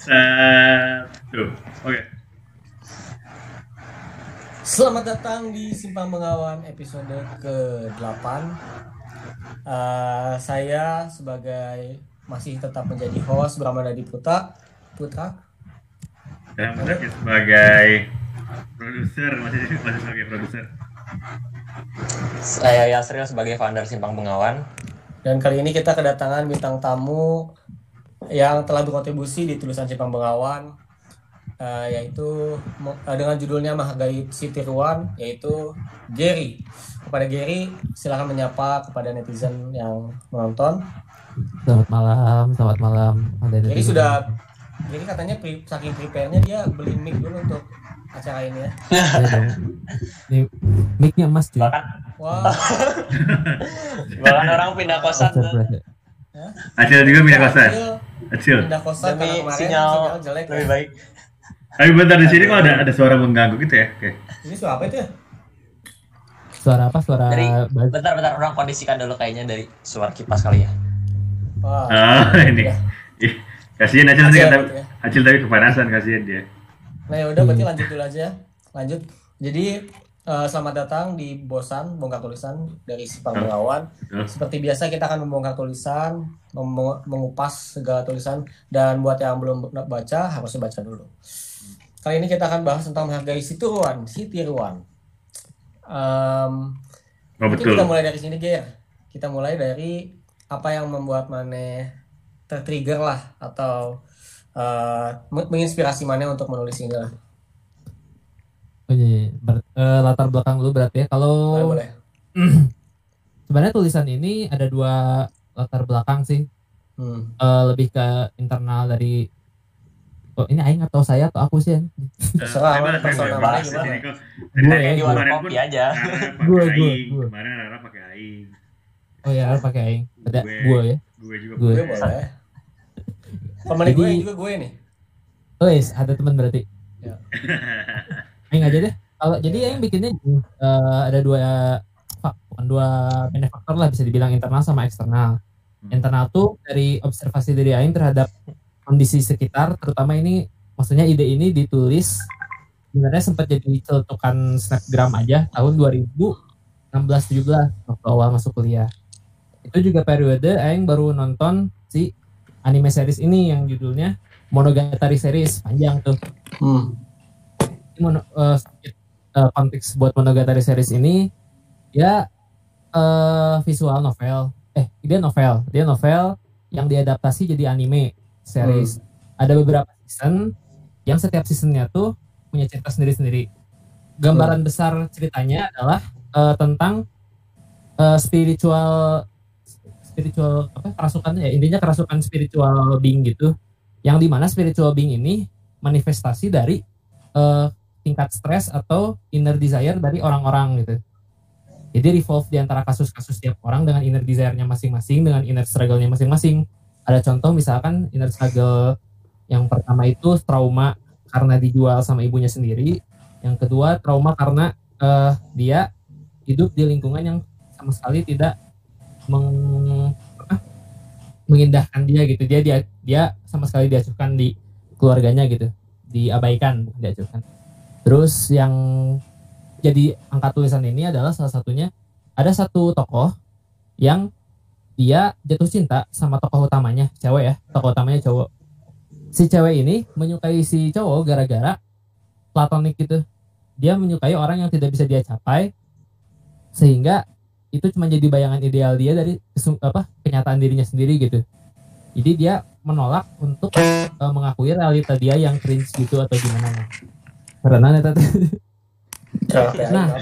Satu. Oke. Selamat datang di Simpang Bengawan episode ke-8 Eh, Saya sebagai masih tetap menjadi host Bramada Putra Putra Dan Mudah sebagai produser masih masih sebagai produser. Saya Yasril sebagai founder Simpang Bengawan. Dan kali ini kita kedatangan bintang tamu yang telah berkontribusi di tulisan Simpang Bengawan eh, yaitu eh, dengan judulnya Menghargai si Tiruan yaitu Gary. Kepada Gary silakan menyapa kepada netizen yang menonton. Selamat malam, selamat malam. Ada Jadi netizen. sudah jadi katanya pre, saking prepare-nya dia beli mic dulu untuk acara ini ya. Ini mic-nya emas cuy. Bahkan Wah, bahkan orang pindah kosan. Acil juga pindah kosan. Acil Acil. pindah kosan Demi karena kemarin sinyal sinyal jelek. lebih ya. baik. Tapi bentar di sini kok ada ada suara mengganggu gitu ya? Oke. Ini suara apa itu ya? Suara apa? Suara Dari bas- bentar-bentar orang kondisikan dulu kayaknya dari suara kipas kali ya. Wah. Ah, ini. Ih, Kasihan Acil nanti Acil kata ya. Acil tapi kepanasan kasihan dia. Nah ya udah berarti lanjut dulu aja. Lanjut. Jadi eh, selamat datang di Bosan Bongkar Tulisan dari Sipang Bengawan. Oh. Seperti biasa kita akan membongkar tulisan, mem- mengupas segala tulisan dan buat yang belum baca harus baca dulu. Kali ini kita akan bahas tentang menghargai si Tiruan, si Tiruan. Em, Oh betul. kita mulai dari sini Ger. Kita mulai dari apa yang membuat Mane tertrigger lah atau meng- menginspirasi Mane untuk menulis ini lah. Oh, iya, iya. Ber- eh, latar belakang dulu berarti ya. Kalau Boleh, boleh. sebenarnya tulisan ini ada dua latar belakang sih. Hmm. Eh, lebih ke internal dari Oh, ini aing atau saya atau aku sih? Terserah, Bebas, personal mana gimana? Gue ya, Kayak di gue. warung kopi aja. Rara Gue, gue, aing. gue. Kemarin Rara pakai aing. Oh ya, pakai aing. Ada Gue. gue ya. Gue juga Gue. Gue boleh. Pemain gue juga gue nih. Oh, yes, ada teman berarti. Ya. Aing aja deh. Kalau jadi Ya. aing bikinnya eh, ada dua bukan dua benefaktor lah bisa dibilang internal sama eksternal. Hmm. Internal tuh dari observasi dari aing terhadap kondisi sekitar, terutama ini maksudnya ide ini ditulis sebenarnya sempat jadi celetukan snapgram aja tahun 2016-17 waktu awal masuk kuliah. Itu juga periode aing baru nonton si anime series ini yang judulnya Monogatari series panjang tuh Hmm. Eh, sedikit eh, konteks buat Monogatari series ini ya eh, visual novel. Eh dia novel. Dia novel yang diadaptasi jadi anime series. Ada beberapa season yang setiap seasonnya tuh punya cerita sendiri-sendiri. Gambaran besar ceritanya adalah eh, tentang eh, spiritual spiritual apa kerasukan ya? Intinya kerasukan spiritual being gitu. Yang di mana spiritual being ini manifestasi dari eh, tingkat stres atau inner desire dari orang-orang gitu. Jadi revolve di antara kasus-kasus tiap orang dengan inner desire-nya masing-masing, dengan inner struggle-nya masing-masing. Ada contoh misalkan inner struggle yang pertama itu trauma karena dijual sama ibunya sendiri. Yang kedua trauma karena eh, dia hidup di lingkungan yang sama sekali tidak meng, mengindahkan dia gitu. Dia dia dia sama sekali diacuhkan di keluarganya gitu, diabaikan bukan diacuhkan. Terus yang jadi angka tulisan ini adalah salah satunya ada satu tokoh yang dia jatuh cinta sama tokoh utamanya, cewek ya, tokoh utamanya cowok. Si cewek ini menyukai si cowok gara-gara platonik gitu. Dia menyukai orang yang tidak bisa dia capai sehingga itu cuma jadi bayangan ideal dia dari apa kenyataan dirinya sendiri gitu. Jadi dia menolak untuk eh, mengakui realita dia yang cringe gitu atau gimana. Karena neta Nah.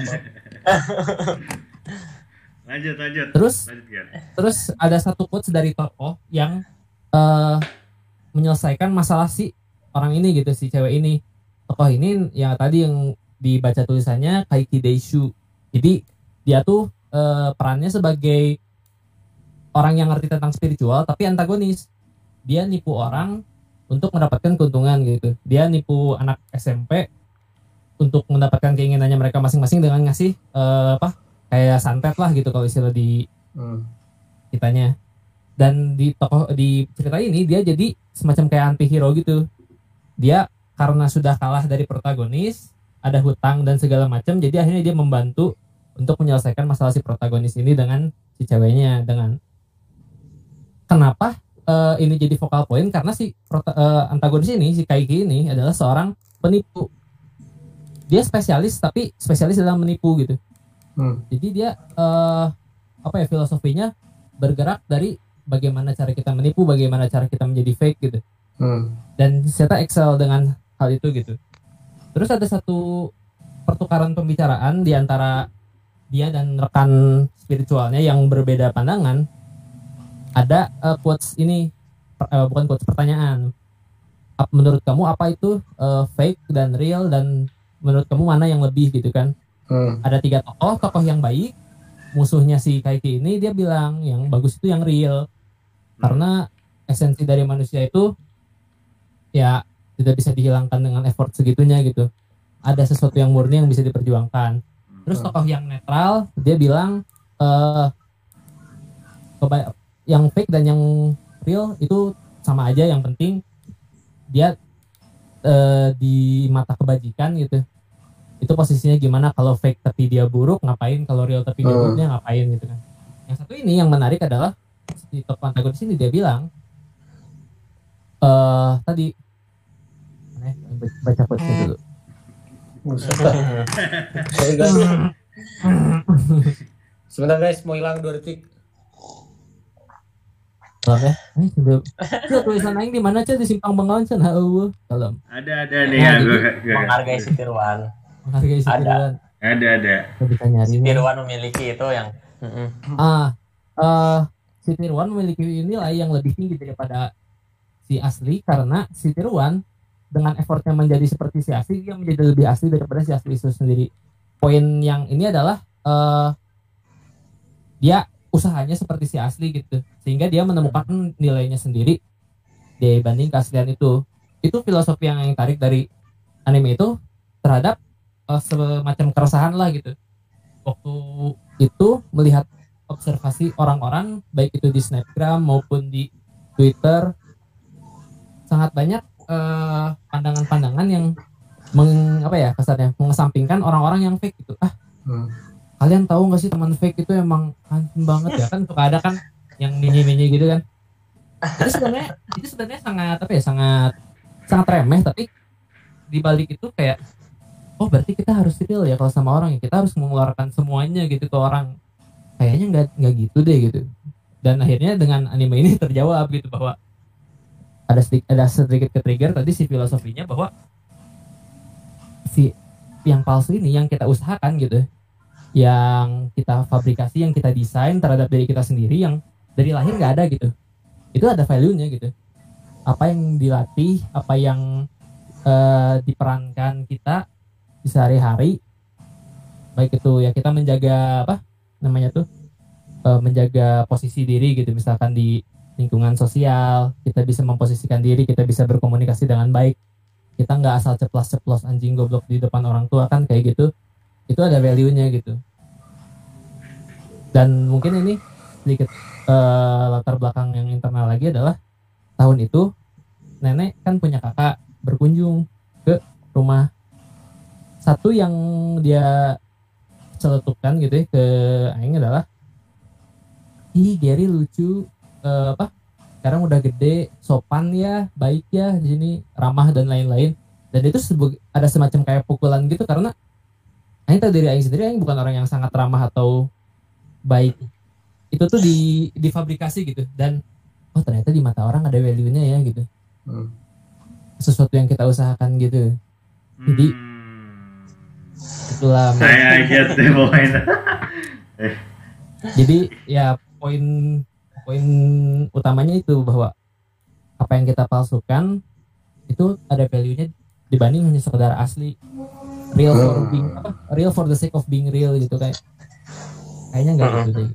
Lanjut, lanjut. Terus Lanjut, terus ada satu quotes dari tokoh yang eh menyelesaikan masalah si orang ini gitu si cewek ini. Tokoh ini ya tadi yang dibaca tulisannya Kaiki Deishu. Jadi dia tuh eh, perannya sebagai orang yang ngerti tentang spiritual tapi antagonis. Dia nipu orang untuk mendapatkan keuntungan gitu. Dia nipu anak SMP untuk mendapatkan keinginannya mereka masing-masing dengan ngasih eh, apa kayak santet lah gitu kalau istilah di Hmm. kitanya. Dan di tokoh di cerita ini dia jadi semacam kayak anti hero gitu. Dia karena sudah kalah dari protagonis ada hutang dan segala macam jadi akhirnya dia membantu untuk menyelesaikan masalah si protagonis ini dengan si ceweknya dengan kenapa eh, ini jadi vokal point? Karena si prota- eh, antagonis ini si Kaiki ini adalah seorang penipu dia spesialis tapi spesialis dalam menipu gitu Hmm. jadi dia eh, apa ya filosofinya bergerak dari bagaimana cara kita menipu bagaimana cara kita menjadi fake gitu Hmm. dan Zeta excel dengan hal itu gitu. Terus ada satu pertukaran pembicaraan di antara dia dan rekan spiritualnya yang berbeda pandangan. Ada eh, quotes ini per- eh, bukan quotes pertanyaan. Menurut kamu apa itu eh, fake dan real dan menurut kamu mana yang lebih gitu kan? Hmm. Ada tiga tokoh, tokoh yang baik, musuhnya si Kaiki ini dia bilang yang bagus itu yang real. Karena esensi dari manusia itu ya tidak bisa dihilangkan dengan effort segitunya gitu. Ada sesuatu yang murni yang bisa diperjuangkan. Terus tokoh yang netral dia bilang eh keba- yang fake dan yang real itu sama aja yang penting dia eh, di mata kebajikan gitu itu posisinya gimana kalau fake tapi dia buruk ngapain kalau real tapi dia Hmm. buruk dia ngapain gitu kan yang satu ini yang menarik adalah di tokoh antagonis ini dia bilang eh tadi mana ya? baca dulu. Sebentar guys, mau hilang dua detik. Ya. Eh. Sudah tulisan aing di mana aja di simpang Bengawan can heueuh. Salam. Ada ada nih ya gua Menghargai si Tirwan. Menghargai si Ada. Ada. Kita bisa nyari. nih. Tirwan memiliki itu yang. Ah, eh si Tirwan memiliki nilai yang lebih tinggi daripada si asli karena si Tirwan dengan effortnya menjadi seperti si asli dia menjadi lebih asli daripada si asli itu sendiri. Poin yang ini adalah eh dia usahanya seperti si asli gitu sehingga dia menemukan nilainya sendiri dibanding keaslian itu. Itu filosofi yang yang tarik dari anime itu terhadap eh, semacam keresahan lah gitu. Waktu itu melihat observasi orang-orang baik itu di snapgram maupun di twitter sangat banyak eh, pandangan-pandangan yang meng, apa ya kasarnya mengesampingkan orang-orang yang fake gitu ah Hmm. Kalian tahu nggak sih teman fake itu emang hantu banget ya? Kan suka ada kan yang minyi-minyi gitu kan? Itu sebenarnya itu sebenarnya sangat apa ya sangat sangat remeh tapi di balik itu kayak oh berarti kita harus real ya kalau sama orang ya? Kita harus mengeluarkan semuanya gitu ke orang. Kayaknya nggak nggak gitu deh gitu. Dan akhirnya dengan anime ini terjawab gitu bahwa ada sedikit ada sedikit ke trigger tadi si filosofinya bahwa si yang palsu ini yang kita usahakan gitu yang kita fabrikasi yang kita desain terhadap diri kita sendiri yang dari lahir nggak ada gitu. Itu ada value-nya gitu. Apa yang dilatih apa yang eh, diperankan kita di sehari-hari baik itu ya kita menjaga apa namanya tuh eh, menjaga posisi diri gitu. Misalkan di lingkungan sosial kita bisa memposisikan diri kita bisa berkomunikasi dengan baik. Kita nggak asal ceplos-ceplos anjing goblok di depan orang tua kan kayak gitu itu ada value-nya gitu. Dan mungkin ini sedikit eh, latar belakang yang internal lagi adalah tahun itu nenek kan punya kakak berkunjung ke rumah satu yang dia celetukan gitu ya ke Aing adalah ih Gary lucu eh, apa sekarang udah gede sopan ya baik ya di ramah dan lain-lain. Dan itu ada semacam kayak pukulan gitu karena Aing tahu dari Aing sendiri. Aing bukan orang yang sangat ramah atau baik. Itu tuh di difabrikasi gitu. Dan oh ternyata di mata orang ada value-nya ya gitu. Hmm. sesuatu yang kita usahakan gitu. Jadi- Hmm. itulah. Saya get the point. jadi ya poin poin utamanya itu bahwa apa yang kita palsukan itu ada value-nya dibanding hanya sekedar asli real for Hmm. being apa real for the sake of being real gitu kayak kayaknya nggak gitu deh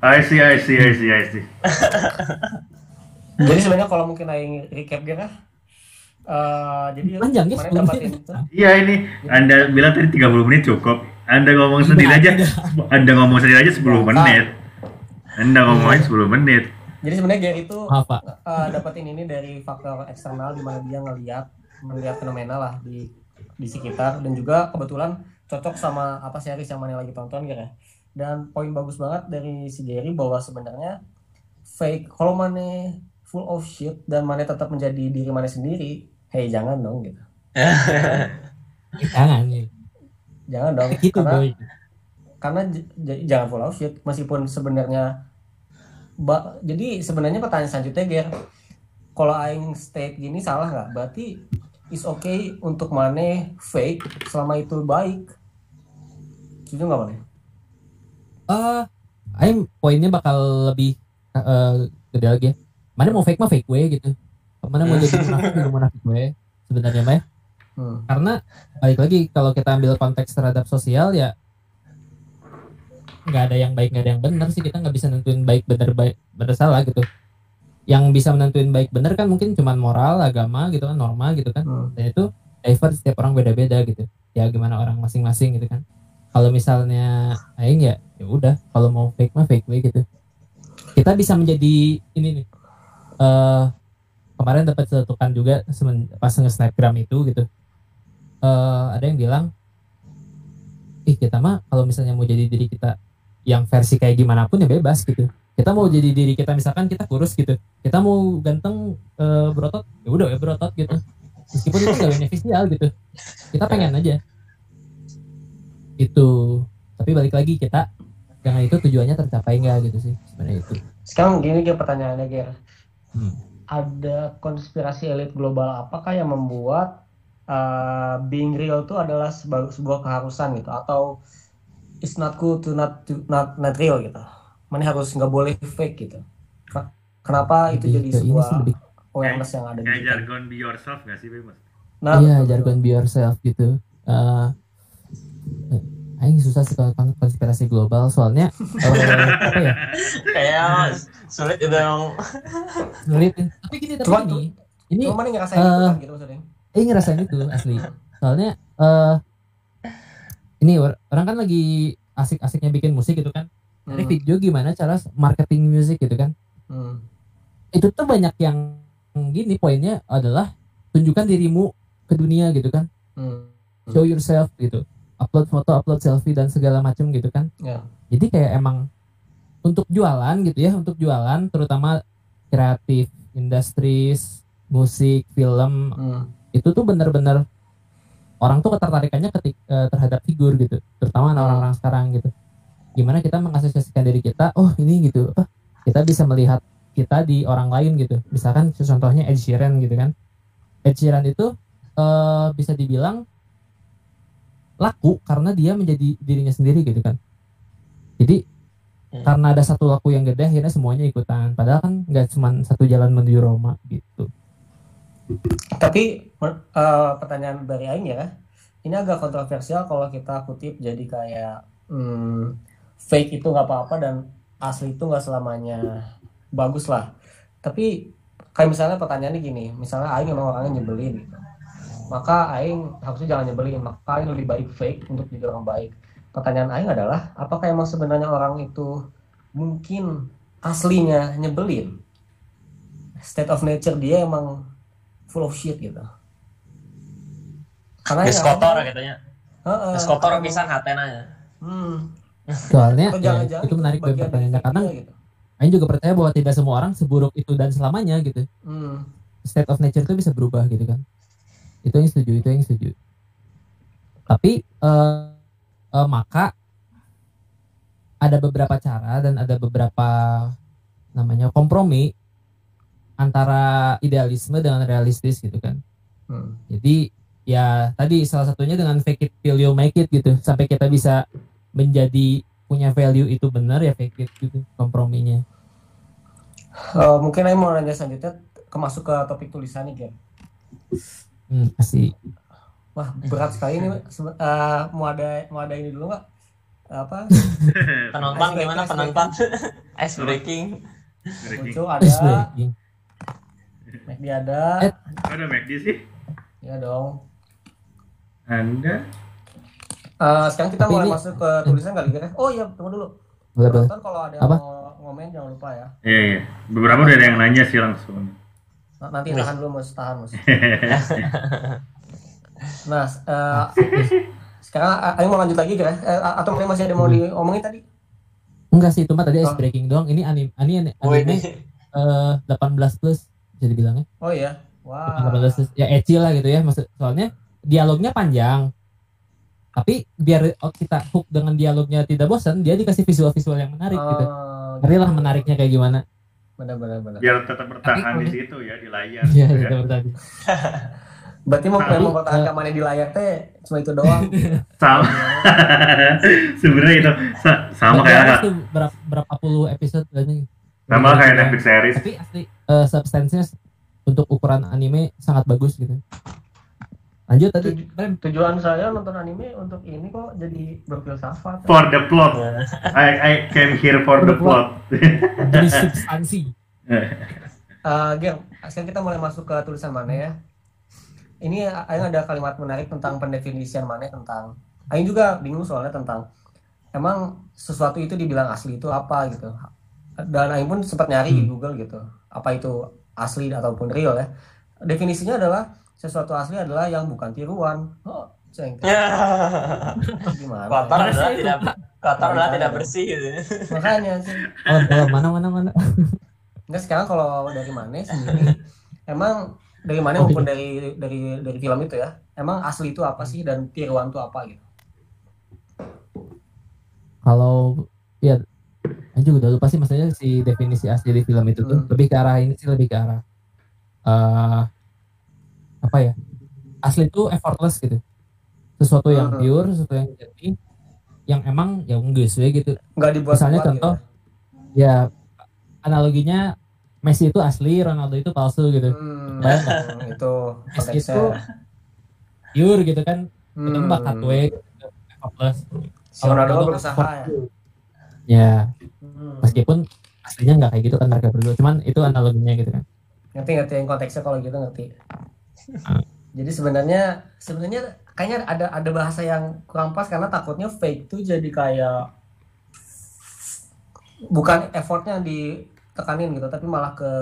I see, I see, I see, I see. Jadi sebenarnya kalau mungkin aing recap kah? Eh, jadi Panjang, ya, kemarin 10 dapatin itu. Iya ini, Anda bilang tadi 30 menit cukup. Anda ngomong sendiri Enggak, aja, tidak. Anda ngomong sendiri aja 10 Enggak. menit. Anda ngomong aja 10 menit. Jadi sebenarnya Gary itu uh, dapetin ini dari faktor eksternal di mana dia ngelihat melihat fenomena lah di di sekitar dan juga kebetulan cocok sama apa series yang mana lagi tonton gitu ya. Dan poin bagus banget dari si Gary bahwa sebenarnya fake kalau mana full of shit dan mana tetap menjadi diri mana sendiri, hey jangan dong gitu. Jangan ya. Jangan dong Gitu karena boy. karena jangan full of shit meskipun sebenarnya jadi sebenarnya pertanyaan selanjutnya Ger kalau aing state gini salah nggak berarti is okay untuk mana fake selama itu baik setuju nggak mana Eh, Aing poinnya bakal lebih eh, gede lagi ya. Mana mau fake mah fake gue gitu. Mana mau jadi munafik juga munafik gue sebenarnya mah. ya. hmm. Karena balik lagi kalau kita ambil konteks terhadap sosial ya nggak ada yang baik nggak ada yang benar sih kita nggak bisa nentuin baik benar baik benar salah gitu. Yang bisa menentuin baik benar kan mungkin cuman moral, agama gitu kan, norma gitu kan. Hmm. dan itu diverse setiap orang beda-beda gitu. Ya gimana orang masing-masing gitu kan. Kalau misalnya aing ya ya udah kalau mau fake mah fake way gitu. Kita bisa menjadi ini nih eh kemarin dapat cetukan juga pas nge-snapgram itu gitu. Eh ada yang bilang ih kita mah kalau misalnya mau jadi diri kita yang versi kayak gimana pun ya bebas gitu kita mau jadi diri kita misalkan kita kurus gitu kita mau ganteng eh, berotot ya udah ya berotot gitu. Meskipun itu gak beneficial gitu. Kita pengen aja. Itu tapi balik lagi kita dengan itu tujuannya tercapai nggak gitu sih sebenarnya itu. Sekarang gini Ger pertanyaannya Ger. Hmm. ada konspirasi elit global apakah yang membuat uh, being real itu adalah sebuah, sebuah keharusan gitu? Atau it's not cool to not to not not real gitu mana harus nggak boleh fake gitu. Ken- kenapa itu jadi ini sebuah sih lebih awareness yang ada di Kayak jargon be yourself gak sih, Bim? nah iya betul, jargon be yourself gitu. Eh eh, Aing susah sih kalau kon- konspirasi global soalnya eh, apa ya? Kayak sulit itu yang sulit. Tapi gini tapi Cuman- gini ini ngerasain Eh, itu kan gitu maksudnya. Eh ngerasain itu asli. Soalnya eh ini or- orang kan lagi asik-asiknya bikin musik gitu kan. Dari Hmm, video gimana cara marketing musik gitu kan. hmm, Itu tuh banyak yang gini poinnya adalah tunjukkan dirimu ke dunia gitu kan. hmm, Show yourself gitu. Upload foto, upload selfie dan segala macam gitu kan. ya Jadi kayak emang untuk jualan gitu ya, untuk jualan terutama kreatif, industries, musik, film, hmm, itu tuh bener-bener orang tuh ketertarikannya ketik eh, terhadap figur gitu terutama orang-orang sekarang gitu gimana kita mengasosiasikan diri kita oh ini gitu apa kita bisa melihat kita di orang lain gitu. Misalkan contohnya Ed Sheeran gitu kan. Ed Sheeran itu eh, bisa dibilang laku karena dia menjadi dirinya sendiri gitu kan. Jadi Hmm. karena ada satu laku yang gede akhirnya semuanya ikutan. Padahal kan nggak cuma satu jalan menuju Roma gitu. Tapi eh, pertanyaan dari Aing ya, ini agak kontroversial kalau kita kutip jadi kayak hmm, fake itu nggak apa-apa dan asli itu nggak selamanya bagus lah. Tapi kayak misalnya pertanyaannya gini, misalnya Aing memang orangnya nyebelin gitu. Maka Aing harusnya jangan nyebelin, maka Aing lebih baik fake untuk jadi orang baik. Pertanyaan Aing adalah, apakah emang sebenarnya orang itu mungkin aslinya nyebelin? State of nature dia emang full of shit gitu. Karena ya- kotor katanya. Heeh. Geus kotor pisan hatena ya. Hmm. Soalnya ya, itu menarik dari pertanyaannya karena dia gitu. Aing juga percaya bahwa tidak semua orang seburuk itu dan selamanya gitu. Hmm. State of nature itu bisa berubah gitu kan. Itu yang setuju, itu yang setuju. Tapi eh, eh, maka ada beberapa cara dan ada beberapa namanya kompromi antara idealisme dengan realistis gitu kan. Hmm. Jadi ya tadi salah satunya dengan fake it till you make it gitu sampai kita bisa menjadi punya value itu benar ya fake it gitu komprominya. Eh, mungkin Aing mau nanya selanjutnya ke masuk ke topik tulisan nih, Gen. Hmm, asik. Wah, berat sekali ini. Sebe- eh, mau ada mau ada ini dulu nggak? Apa? Penonton gimana penonton? Ice breaking. Breaking. Muncul ada, breaking. McD ada, Eh. Ada McD sih? ya dong. Anda? Eh, sekarang kita Tapi mulai ini- masuk ke tulisan kali ya. Oh iya, tunggu dulu. Boleh, boleh. Kalau ada Apa? mau ngomen jangan lupa ya. Iya iya. Beberapa udah ada yang nanya sih langsung. Nah, nanti tahan dulu mus, tahan mus. Nah, eh, sekarang A- Aing mau lanjut lagi kira? Eh, atau mungkin masih ada mau diomongin tadi? Enggak sih, itu mah tadi ice Oh. breaking doang. Ini anime anime Oh, anime ini. eh, 18 plus bisa dibilangnya. Oh iya. Wah. 18 plus. Ya ecchi lah gitu ya. Maksud soalnya dialognya panjang. Tapi biar oh, kita hook dengan dialognya tidak bosan, dia dikasih visual-visual yang menarik gitu. Oh, Ngeri lah menariknya kayak gimana. Benar benar benar. Biar tetap bertahan Tapi- di situ ya di layar. Iya, gitu ya. gitu tadi. Berarti mau Tapi, yang mempertahankan mana di layar teh cuma itu doang. Sama. Sebenarnya itu sa- sama kayak berapa, berapa puluh episode ini. sama kayak Netflix series. Tapi asli eh, substansinya untuk ukuran anime sangat bagus gitu. Lanjut tadi. Tujuan saya nonton anime untuk ini kok jadi berfilsafat. For the plot. I I came here for the plot. Jadi substansi. Eh, Ger, sekarang kita mulai masuk ke tulisan mana ya? Ini Aing ada kalimat menarik tentang pendefinisian mana tentang Aing juga bingung soalnya tentang emang sesuatu itu dibilang asli itu apa gitu. Dan Aing pun sempat nyari di Google gitu. Apa itu asli ataupun real ya. Definisinya adalah sesuatu asli adalah yang bukan tiruan. Oh, ceng. Gimana? Kotor ya? adalah tidak kotor adalah tidak bersih gitu. Makanya sih. Oh, oh, mana mana mana. Enggak sekarang kalau dari mana sendiri emang dari mana Oh, maupun dari dari dari film itu ya emang asli itu apa sih dan tiruan itu apa gitu Kalau ya juga udah lupa sih maksudnya si definisi asli di film itu tuh Hmm. lebih ke arah ini sih lebih ke arah eh apa ya asli itu effortless gitu. Sesuatu yang Hmm. pure sesuatu yang jadi yang emang ya enggak sih gitu. Nggak dibuat Misalnya contoh, ya analoginya Messi itu asli Ronaldo itu palsu gitu. Hmm, Bayang itu Messi itu pure gitu kan hmm, bakat we gitu, effortless. Si Ronaldo berusaha ya? ya hmm. meskipun aslinya nggak kayak gitu kan mereka berdua cuman itu analoginya gitu kan. Ngerti ngerti yang konteksnya kalau gitu ngerti. jadi sebenarnya sebenarnya kayaknya ada ada bahasa yang kurang pas karena takutnya fake tuh jadi kayak bukan effortnya yang ditekanin gitu tapi malah ke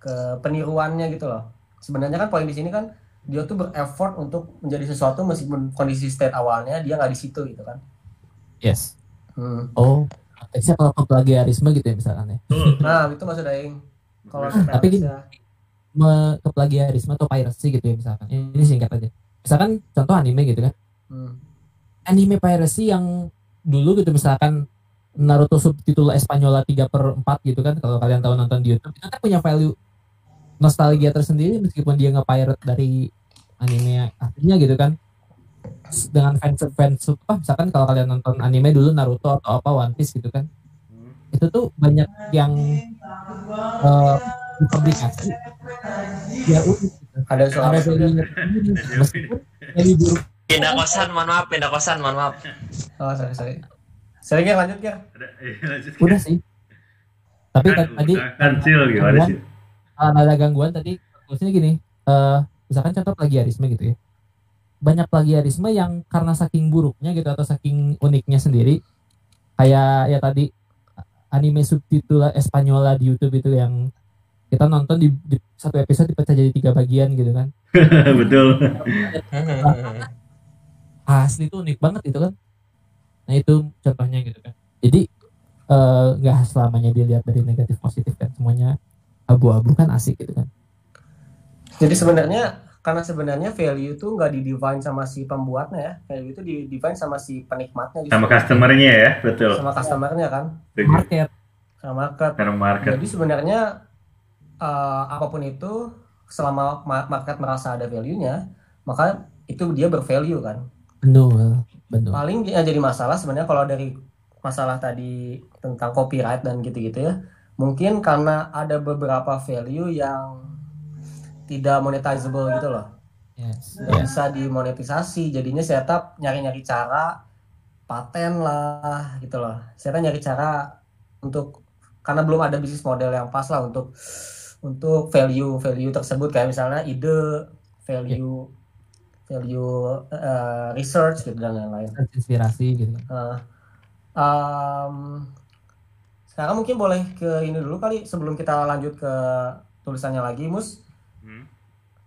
ke peniruannya gitu loh. Sebenarnya kan poin di sini kan dia tuh bereffort untuk menjadi sesuatu meskipun kondisi state awalnya dia nggak di situ gitu kan. Yes. Hmm. oh konteksnya kalau plagiarisme gitu ya misalkan ya? Nah itu maksud Aing. Kalau Tapi gini. Referensinya. Me- ke plagiarisme atau piracy gitu ya misalkan. Ini singkat aja. Misalkan contoh anime gitu kan. Hmm. anime piracy yang dulu gitu misalkan Naruto subtitul Espanyola 3 per 4 gitu kan kalau kalian tahu nonton di Youtube itu kan punya value nostalgia tersendiri meskipun dia nge-pirate dari anime aslinya gitu kan. Dengan fans fans apa misalkan kalau kalian nonton anime dulu Naruto atau apa One Piece gitu kan. Itu tuh banyak yang eh, dipublikasi ya unik gitu. ada suara ada value meskipun value buruk Pindah kosan, mohon maaf, pindah kosan, mohon maaf. oh sorry sorry. Sorry Ger, lanjut eh, lanjut. udah sih. Tapi Kan kan tadi udah. Kancil gimana sih? kalau ada gangguan. Tadi maksudnya gini eh misalkan contoh plagiarisme gitu ya. Banyak plagiarisme yang karena saking buruknya gitu atau saking uniknya sendiri. Kayak ya tadi anime subtitul Espanyola di YouTube itu yang kita nonton di, di satu episode dipecah jadi tiga bagian gitu kan Betul. asli itu unik banget gitu kan nah itu contohnya gitu kan jadi eh, nggak selamanya dilihat dari negatif positif kan semuanya abu-abu kan asik gitu kan Jadi sebenarnya karena sebenarnya value itu nggak di define sama si pembuatnya ya, value itu di define sama si penikmatnya justru. Sama customernya ya, betul. sama customernya kan, market sama market. Karena market. Jadi sebenarnya eh, apa pun itu selama ma- market merasa ada value-nya, maka itu dia bervalue kan. betul betul Paling yang jadi masalah sebenarnya kalau dari masalah tadi tentang copyright dan gitu-gitu ya, mungkin karena ada beberapa value yang tidak monetizable gitu loh. yes yes bisa dimonetisasi jadinya setup nyari-nyari cara paten lah gitu loh saya nyari cara untuk karena belum ada bisnis model yang pas lah untuk untuk value value tersebut kayak misalnya ide value value eh, research gitu dan lain-lain inspirasi gitu Nah, um, sekarang mungkin boleh ke ini dulu kali sebelum kita lanjut ke tulisannya lagi mus Hmm,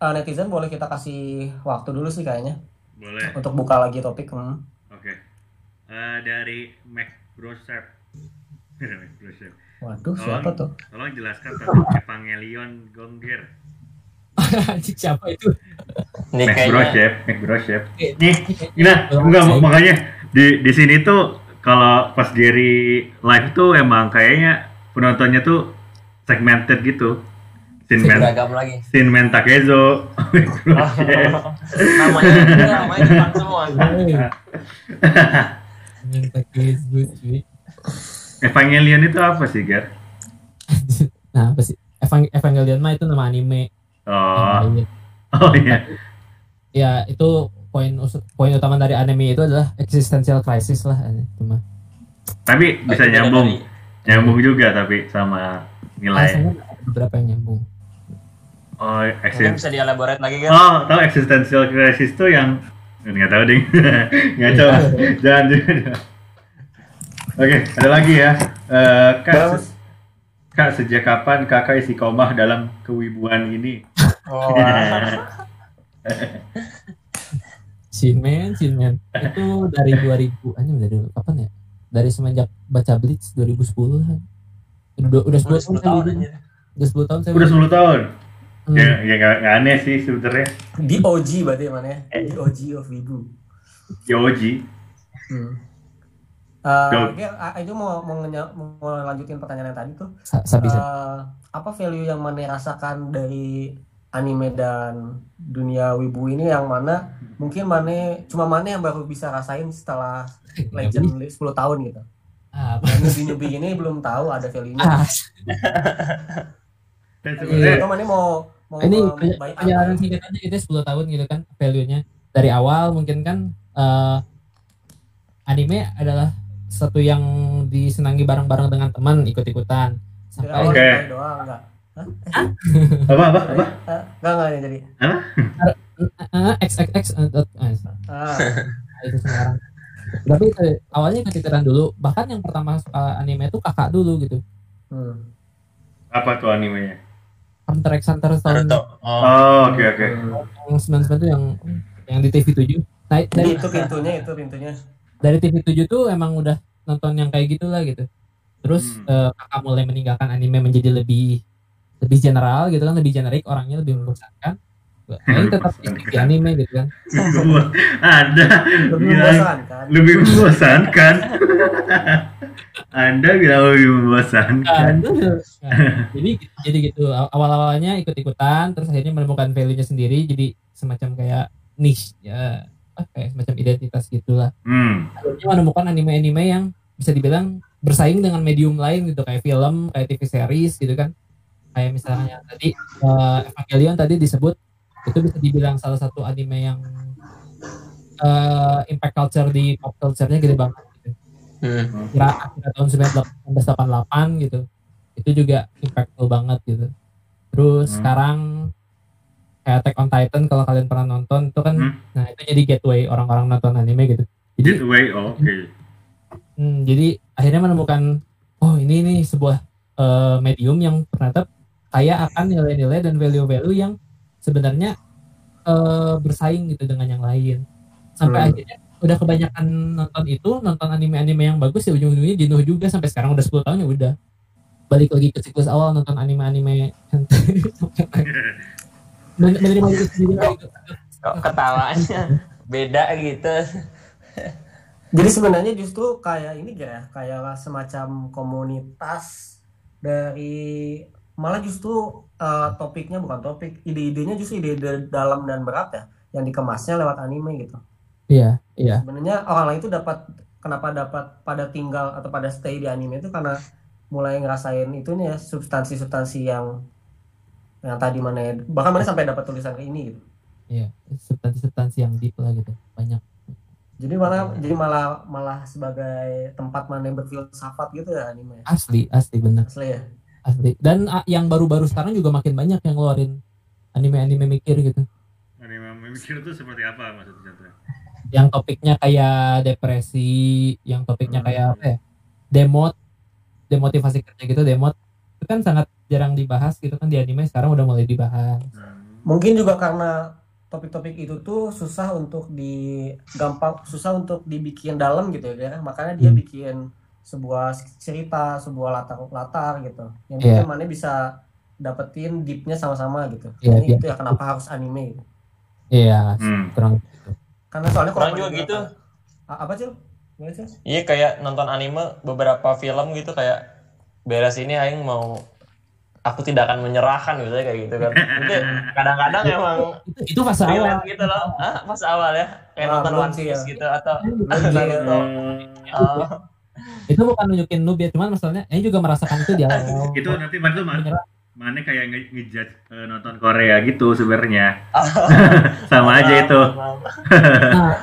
Eh, netizen boleh kita kasih waktu dulu sih kayaknya boleh. untuk buka lagi topik hmm. Oke. Eh, dari Mac Brosep. Mac Brosep. Waduh Oh. siapa tuh Tolong jelaskan tentang Evangelion Gongger. Anjing siapa itu? Mac kayaknya Mac Brosep. Eh, Nih, Nah, enggak makanya di di sini tuh kalau pas Jerry live tuh emang kayaknya penontonnya tuh segmented gitu. Sinmen, lagi. Sinmen Takezo, namanya namanya Jepang semua. Good cuy. Evangelion itu apa sih, Gar? Nah, apa sih? Evang Evangelion mah itu nama anime. Oh, Yang- oh iya. Ya, itu poin poin utama dari anime itu adalah existential crisis lah itu mah. Tapi bisa Itu beda nyambung, dari- nyambung juga tapi sama nilai. Beberapa yang nyambung. Oh, Mungkin exist. bisa dielaborate lagi kan? Oh, tahu existential crisis tuh yang nggak tahu ding, ngaco. jangan, jangan. Oke, ada lagi ya. Eh, kak, se- kak sejak kapan kakak isi komah dalam kewibuan ini? Oh, Shinman, Shinman. Itu dari 2000, anjing dari kapan ya? Dari semenjak baca Blitz 2010 kan. Udah, udah 10 udah tahun 10 saya tahun aja. Udah 10 tahun saya Udah beli. 10 tahun. Hmm. Ya, ya nggak nggak aneh sih sebenarnya. di OG berarti mana ya di OG of Wibu Yoji. hmm. Eh, oke, ah, itu mau mau, mau lanjutin pertanyaan yang tadi tuh. Eh, apa value yang mana rasakan dari anime dan dunia wibu ini yang mana mungkin mana cuma mana yang baru bisa rasain setelah legend 10 tahun gitu. Ah, dan newbie newbie ini belum tahu ada value nya ah, Dan Iya. sebenarnya atau mana mau mau ini perjalanan singkat aja gitu 10 tahun gitu kan value-nya. Dari awal mungkin kan eh, anime adalah satu yang disenangi bareng-bareng dengan teman ikut-ikutan. Sampai Oke. mulai doang enggak. Apa apa apa? Eh, enggak enggak jadi eh, XXX eh, eh, eh, ah, itu semua orang. Tapi awalnya ikut-ikutan dulu. Bahkan yang pertama suka anime itu kakak dulu gitu. Hmm. Apa tuh animenya? Hunter x Hunter tahun. Oh, Oh, oke oke. yang 99 itu yang yang di TV 7 nah, dari, itu pintunya itu pintunya dari TV 7 tuh emang udah nonton yang kayak gitulah gitu. Terus Hmm. eh, kakak mulai meninggalkan anime menjadi lebih lebih general gitu kan lebih generik orangnya lebih membosankan Aing tetap di anime gitu kan. Ada. Lebih bilang membosankan. Lebih membosankan. Anda bilang lebih membosankan. Nah, jadi jadi gitu. Awal awalnya ikut ikutan terus akhirnya menemukan value nya sendiri jadi semacam kayak niche ya apa, kayak semacam identitas gitulah Hmm. akhirnya menemukan anime-anime yang bisa dibilang bersaing dengan medium lain gitu kayak film kayak TV series gitu kan kayak misalnya tadi eh, Evangelion tadi disebut itu bisa dibilang salah satu anime yang eh, impact culture di pop culture-nya gede banget gitu. Hmm. kira akhir tahun 1988 gitu itu juga impactful banget gitu terus Hmm. sekarang kayak Attack on Titan kalau kalian pernah nonton itu kan Hmm. nah itu jadi gateway orang-orang nonton anime gitu jadi Gateway, oh, oke. Hmm, jadi akhirnya menemukan oh ini nih sebuah eh, medium yang ternyata kaya akan nilai-nilai dan value-value yang sebenarnya eh, bersaing gitu dengan yang lain. Sampai Hmm. akhirnya udah kebanyakan nonton itu, nonton anime-anime yang bagus ya ujung-ujungnya jenuh juga sampai sekarang udah 10 tahun ya udah balik lagi ke siklus awal nonton anime-anime menerima diri sendiri. Kok ketawanya beda gitu. Jadi sebenarnya justru kayak ini ya, kayak semacam komunitas dari malah justru eh, topiknya bukan topik, ide-idenya justru ide-ide dalam dan berat ya, yang dikemasnya lewat anime gitu. Iya, iya. Sebenarnya orang lain itu dapat kenapa dapat pada tinggal atau pada stay di anime itu karena mulai ngerasain itunya ya substansi-substansi yang yang tadi mana ya, bahkan mana sampai dapat tulisan ke ini gitu. Iya, substansi-substansi yang deep lah gitu. Banyak. Jadi malah jadi malah malah sebagai tempat mana yang berfilsafat gitu ya anime. Asli, asli bener. Asli ya. asli dan yang baru-baru sekarang juga makin banyak yang ngeluarin anime-anime mikir gitu Anime memikir itu seperti apa maksudnya? contohnya? yang topiknya kayak depresi yang topiknya Hmm. kayak apa ya demot demotivasi kerja gitu demot itu kan sangat jarang dibahas gitu kan di anime sekarang udah mulai dibahas Mungkin juga karena topik-topik itu tuh susah untuk di gampang susah untuk dibikin dalam gitu ya. Makanya dia Hmm. bikin sebuah cerita, sebuah latar-latar gitu. Yang Iya. bikin mana bisa dapetin deepnya sama-sama gitu. Iya, Ini iya. itu ya kenapa harus anime gitu. iya Hmm. kurang gitu Karena soalnya kalau Kurang juga gitu. apa- apa sih? Iya kayak nonton anime beberapa film gitu kayak beres ini aing mau aku tidak akan menyerahkan gitu kayak gitu kan. Itu kadang-kadang emang itu, itu fase awal gitu loh. Ah, pas awal ya. Kayak Ah, nonton One Piece ya. gitu atau Naruto. oh, itu bukan nunjukin noob ya cuman masalahnya ini juga merasakan itu di awal itu nanti mana tuh mana, kayak nge- ngejudge eh, nonton Korea gitu sebenarnya Oh. sama aja itu nah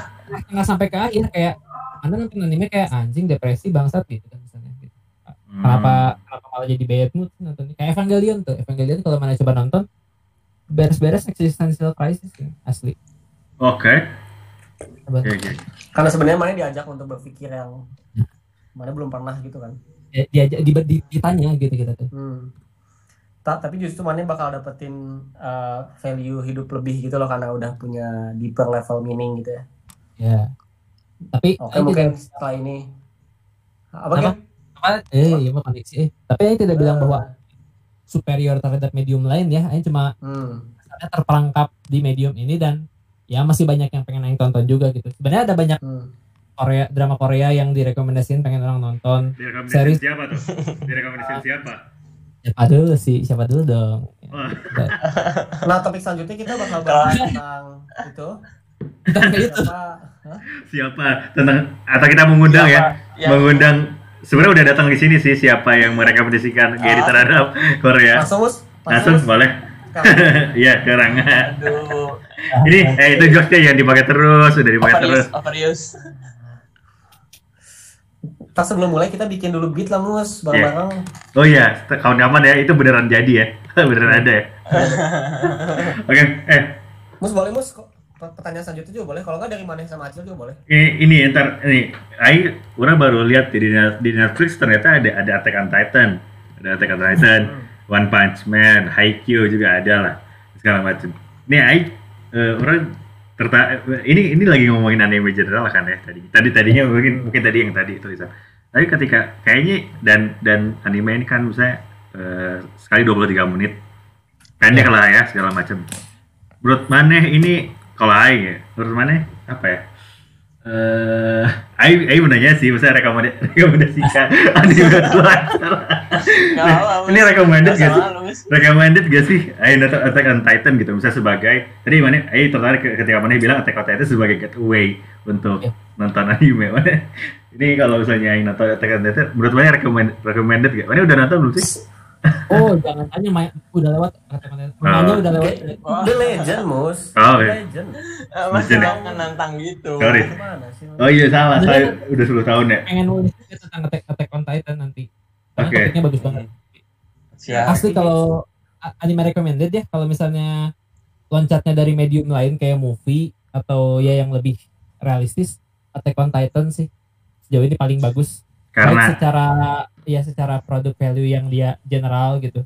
nggak sampai ke akhir kayak anda nonton anime kayak anjing depresi bangsat gitu kan misalnya. Hmm. kenapa kenapa malah jadi bad mood nonton kayak Evangelion tuh Evangelion kalau mana coba nonton beres-beres existential crisis ya, asli oke Coba. oke oke Karena sebenarnya mana diajak untuk berpikir yang mana belum pernah gitu kan. Diajak di, di- ditanya gitu kita tuh Hmm. Ta- tapi justru mana bakal dapetin uh, value hidup lebih gitu loh karena udah punya deeper level meaning gitu ya. ya tapi Oke mungkin setelah ini apa, Apa? Ken? Eh iya mah koneksi eh tapi Aing tidak bilang bahwa superior terhadap medium lain ya Aing cuma Hmm. terperangkap di medium ini dan ya masih banyak yang pengen Aing tonton juga gitu sebenarnya ada banyak Hmm. Korea drama Korea yang direkomendasiin pengen orang nonton Series. siapa tuh direkomendasi siapa siapa dulu sih siapa dulu dong. Nah topik selanjutnya kita bakal bahas tentang itu. Tentang itu. Siapa? Siapa tentang atau kita mengundang ya Siapa? Yang- mengundang sebenarnya udah datang di sini sih siapa yang merekomendasikan Gary Ah. terhadap Korea. Langsung langsung Mus. boleh. Iya sekarang Aduh, ini eh itu jokesnya yang dipakai terus udah dipakai terus. overuse. Tak sebelum mulai kita bikin dulu beat lah mus bareng-bareng. oh iya kawan-kawan ya itu beneran jadi ya. Beneran ada ya. Oke eh. Mus boleh mus. Kok- Pertanyaan selanjutnya juga boleh. Kalau nggak dari mana sama Acil juga boleh. ini ini ntar ini Ai orang baru lihat di di Netflix ternyata ada ada Attack on Titan. Ada Attack on Titan One Punch Man Haikyuu juga ada lah. Segala macam. Ini Ai eh, orang terta ini ini lagi ngomongin anime general kan ya tadi. Tadi tadinya mungkin mungkin tadi yang tadi itu Isa. tapi ketika kayaknya dan dan anime ini kan misalnya eh, sekali 23 menit. Pendek lah ya segala macam. Menurut mana ini kalau Aing ya menurut mana? Apa ya? Eh Aing Aing mau nanya sih misalnya rekomendasi rekomendasikan. Anime Nggak apa-apa, ini recommended gak sih? recommended gak sih? Aing nonton Attack on Titan gitu misalnya sebagai tadi mana? Aing tertarik ke- ketika mana bilang Attack on Titan sebagai getaway untuk Iya. nonton anime mana? Ini kalau misalnya Aing nonton Attack on Titan menurut mana recommended recommended gak mana udah nonton belum sih oh jangan tanya Maya udah lewat kata-kata Maya udah lewat Wah. The Legend mus. Oh, The iya. Legend. Masih jangan nantang gitu. Sorry. Oh iya salah saya udah 10 tahun ya pengen nulis tentang Attack, Attack on Titan nanti karena Oke. topiknya bagus banget Siap. asli kalau anime recommended ya kalau misalnya loncatnya dari medium lain kayak movie atau ya yang lebih realistis Attack on Titan sih sejauh ini paling bagus baik karena secara ya secara produk value yang dia general gitu.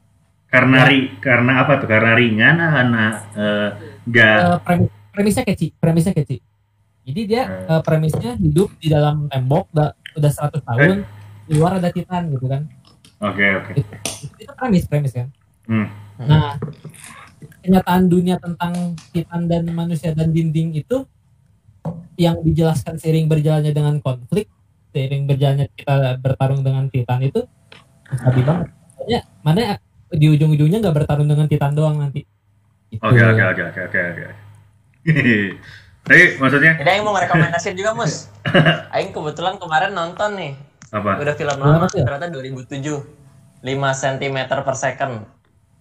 Karena Ya. ri, karena apa tuh? Karena ringan karena eh, nggak Eh, premis, premisnya keci premisnya keci jadi dia Hmm. eh, premisnya hidup di dalam tembok udah udah 100 tahun di luar ada titan gitu kan. Oke oke. Itu, itu premis premis kan. Hmm. nah kenyataan dunia tentang titan dan manusia dan dinding itu yang dijelaskan seiring berjalannya dengan konflik seiring berjalannya kita bertarung dengan titan itu sabi banget Pokoknya mana di ujung-ujungnya nggak bertarung dengan titan doang nanti Gitu. oke oke oke oke oke oke tapi maksudnya Jadi Aing mau merekomendasiin juga, Mus. Aing kebetulan kemarin nonton nih. apa Udah film lama, ya? ternyata 2007. 5 cm per second.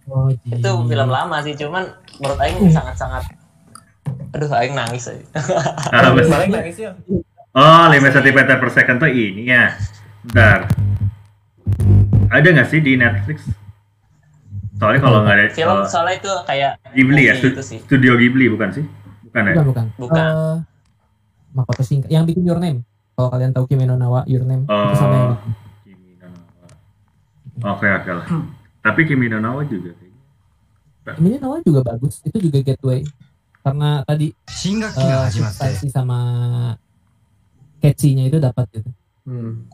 Oh, Itu film lama sih, cuman menurut Aing sangat-sangat Aduh, Aing nangis aja. Balik lagi sih. Oh, 5 cm per second tuh ini ya. Bentar. Ada nggak sih di Netflix? Soalnya kalau nggak ada film, uh, soalnya itu kayak Ghibli ya, itu sih. studio Ghibli bukan sih? Bukan, bukan ya? Bukan, bukan. Uh, Makoto Shinkai yang bikin Your Name. Kalau kalian tahu Kimi no Nawa, Your Name oh, itu sama Kimi no Nawa. Oke, okay, oke okay lah. Hmm. Tapi Kimi no Nawa juga Kimi no Nawa juga bagus. Itu juga gateway. Karena tadi Shingaki uh, eh, sama catchy-nya itu dapat gitu. Hmm.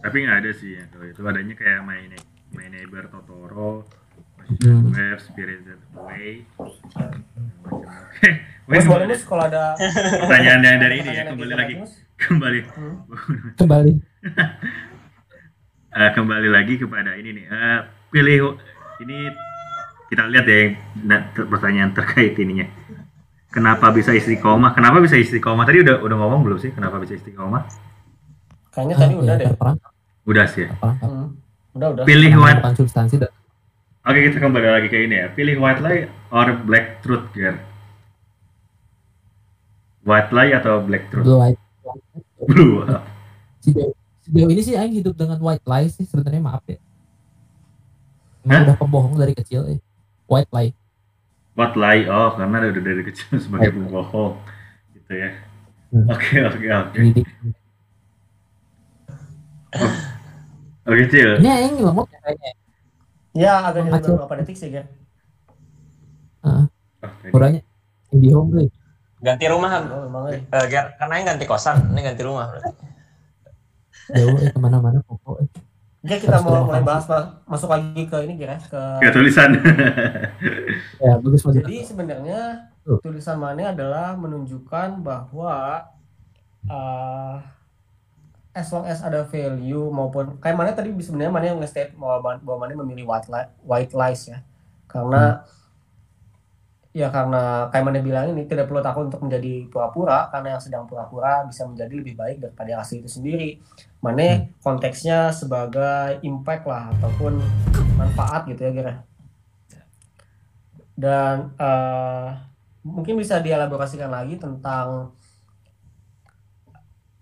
Tapi nggak ada sih ya kalau itu adanya kayak My, Ne- My Neighbor Totoro, Hmm. Web, Spirited Away, Mas kalau ada pertanyaan yang dari ini ya kembali lagi kembali Hmm. Kembali. Eh, kembali lagi kepada ini nih Eh, pilih ini kita lihat ya yang na- ter- pertanyaan terkait ininya kenapa bisa istiqomah kenapa bisa istiqomah tadi udah udah ngomong belum sih kenapa bisa istiqomah Kayaknya tadi Ah, udah ya, deh. terperangkap, udah sih ya. Hmm. Udah udah. pilih white bukan substansi oke kita kembali lagi ke ini ya pilih white lie or black truth girl white lie atau black truth blue light. blue Sejauh, sejauh ini sih Aing hidup dengan white lies sih sebenarnya maaf ya. Emang udah pembohong dari kecil eh. White lie. White lie oh karena udah dari kecil sebagai pembohong gitu ya Hmm. oke oke oke Dididik. oke cil Ini Aing ngelamot ya kayaknya. Ya agak jadi Macet. beberapa detik sih Oh, tadi. kurangnya indie home deh. Ganti rumah, Oh, Ger, karena ini ganti kosan, ini ganti rumah. Jauh eh ke mana-mana pokok Ger kita mau mulai kasih. bahas ma- masuk lagi ke ini ya, ke Kayak tulisan Ya bagus bagus. Jadi sebenarnya Tuh. tulisan Mane adalah menunjukkan bahwa uh, as long as ada value maupun kayak mana tadi sebenarnya mana yang nge-state bahwa bahwa mana memilih white li- white lies ya. Karena ya karena kayak mana bilang ini tidak perlu takut untuk menjadi pura-pura karena yang sedang pura-pura bisa menjadi lebih baik daripada yang asli itu sendiri. Mana konteksnya sebagai impact lah ataupun manfaat gitu ya kira. Dan eh, mungkin bisa dielaborasikan lagi tentang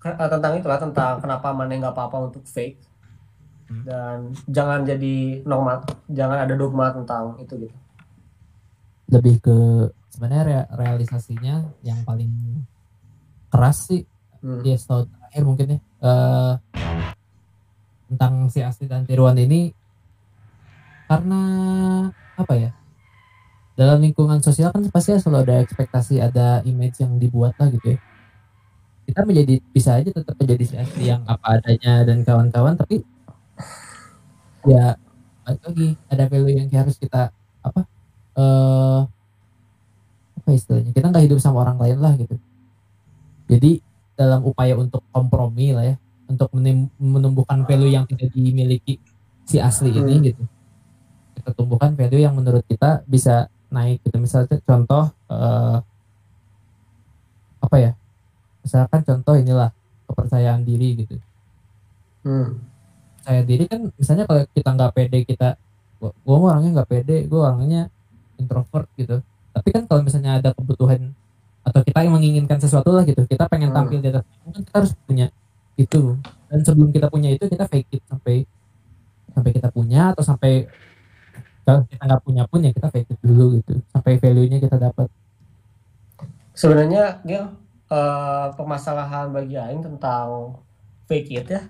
eh, tentang itulah tentang kenapa mana nggak apa-apa untuk fake dan jangan jadi norma jangan ada dogma tentang itu gitu. Lebih ke sebenarnya rea- realisasinya yang paling keras sih Hmm. ya setahun terakhir mungkin ya eh, tentang si asli dan tiruan ini karena apa ya dalam lingkungan sosial kan pasti selalu ada ekspektasi ada image yang dibuat lah gitu ya kita menjadi bisa aja tetap menjadi si asli yang apa adanya dan kawan-kawan tapi ya balik lagi ada value yang harus kita apa eh apa istilahnya? Kita nggak hidup sama orang lain lah gitu. Jadi dalam upaya untuk kompromi lah ya untuk menumbuhkan value yang tidak dimiliki si asli ini Hmm. gitu. Kita tumbuhkan value yang menurut kita bisa naik gitu. Misalnya contoh eh, apa ya? Misalkan contoh inilah kepercayaan diri gitu. Hmm. percaya diri kan misalnya kalau kita nggak pede kita mah orangnya nggak pede gua orangnya introvert gitu. Tapi kan kalau misalnya ada kebutuhan atau kita yang menginginkan sesuatu lah gitu kita pengen Hmm. tampil di atas kan kita harus punya itu. Dan sebelum kita punya itu kita fake it sampai sampai kita punya atau sampai kalau kita nggak punya pun ya kita fake it dulu gitu sampai value nya kita dapat. Sebenarnya Gil eh, permasalahan bagi Aing tentang fake it ya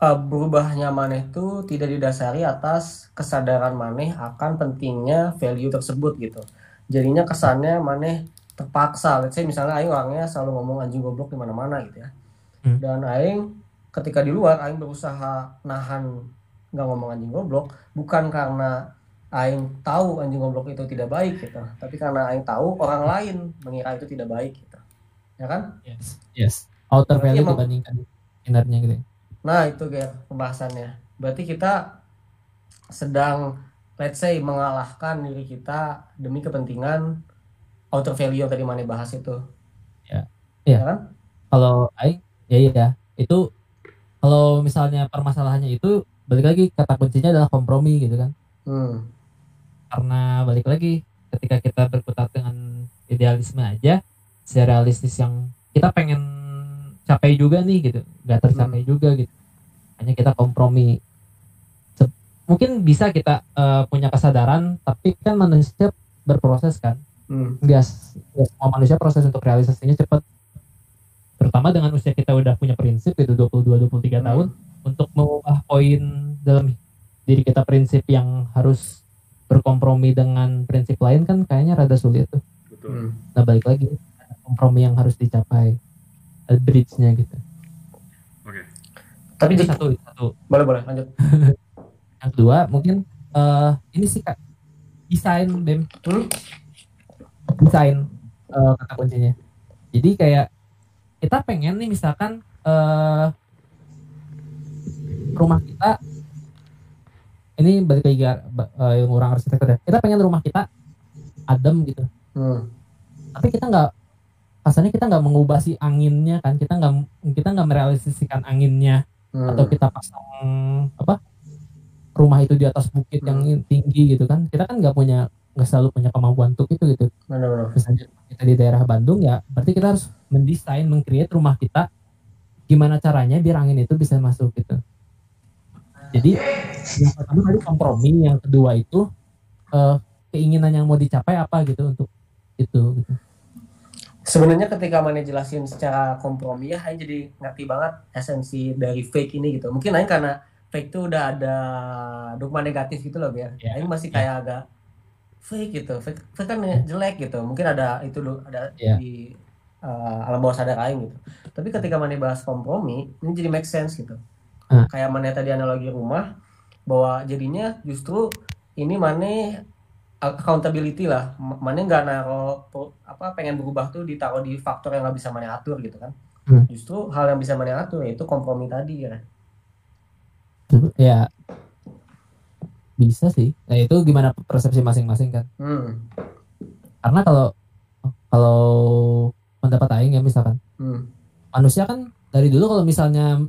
eh, berubahnya maneh itu tidak didasari atas kesadaran maneh akan pentingnya value tersebut gitu. Jadinya kesannya maneh terpaksa. Let's say misalnya Aing orangnya selalu ngomong anjing goblok di mana-mana gitu ya. Hmm. Dan Aing ketika di luar Aing berusaha nahan nggak ngomong anjing goblok bukan karena Aing tahu anjing goblok itu tidak baik gitu, tapi karena Aing tahu orang lain mengira itu tidak baik gitu, ya kan? yes yes outer value dibandingkan innernya gitu ya. Nah itu Ger pembahasannya. Berarti kita sedang let's say mengalahkan diri kita demi kepentingan outer value yang tadi mana bahas itu. Ya. Iya. Ya kan? kalau Aing ya iya itu kalau misalnya permasalahannya itu balik lagi kata kuncinya adalah kompromi gitu kan Hmm. karena balik lagi ketika kita berkutat dengan idealisme aja si realistis yang kita pengen capai juga nih gitu nggak tercapai juga gitu hanya kita kompromi mungkin bisa kita eh, punya kesadaran tapi kan manusia berproses kan Hmm. nggak nggak semua manusia proses untuk realisasinya cepat terutama dengan usia kita udah punya prinsip gitu 22 23 Hmm. tahun untuk mengubah poin dalam diri kita prinsip yang harus berkompromi dengan prinsip lain kan kayaknya rada sulit tuh. betul. Nah balik lagi kompromi yang harus dicapai, bridge-nya gitu. Tapi Itu di, satu, itu satu. boleh boleh lanjut. Yang kedua mungkin eh ini sih kak desain Bem, Hmm? desain eh, kata kuncinya. Jadi kayak kita pengen nih misalkan eh rumah kita ini balik lagi eh, yang orang arsitektur ya. Kita pengen rumah kita adem gitu. Hmm. Tapi kita nggak kasarnya kita nggak mengubah si anginnya kan. Kita nggak kita nggak merealisasikan anginnya Hmm. atau kita pasang apa rumah itu di atas bukit yang tinggi gitu kan. Kita kan nggak punya nggak selalu punya kemampuan untuk itu gitu. Benar-benar. misalnya kita di daerah Bandung ya berarti kita harus mendesain mengcreate rumah kita gimana caranya biar angin itu bisa masuk gitu jadi yang pertama tadi kompromi yang kedua itu eh, keinginan yang mau dicapai apa gitu untuk itu gitu. Sebenarnya ketika mana jelasin secara kompromi ya Aing jadi ngerti banget esensi dari fake ini gitu. Mungkin Aing karena fake itu udah ada dogma negatif gitu loh biar. Ya, Aing masih kayak agak fake gitu. Fake, fake kan jelek gitu. Mungkin ada itu do- ada Ya. di uh, alam bawah sadar Aing gitu. Tapi ketika mana bahas kompromi ini jadi make sense gitu. Ah. Kayak mana tadi analogi rumah bahwa jadinya justru ini mana accountability lah mana nggak naro apa pengen berubah tuh ditaruh di faktor yang nggak bisa mana atur gitu kan Hmm. justru hal yang bisa mana atur yaitu kompromi tadi ya ya bisa sih nah itu gimana persepsi masing-masing kan hmm. karena kalau kalau pendapat Aing ya misalkan Hmm. manusia kan dari dulu kalau misalnya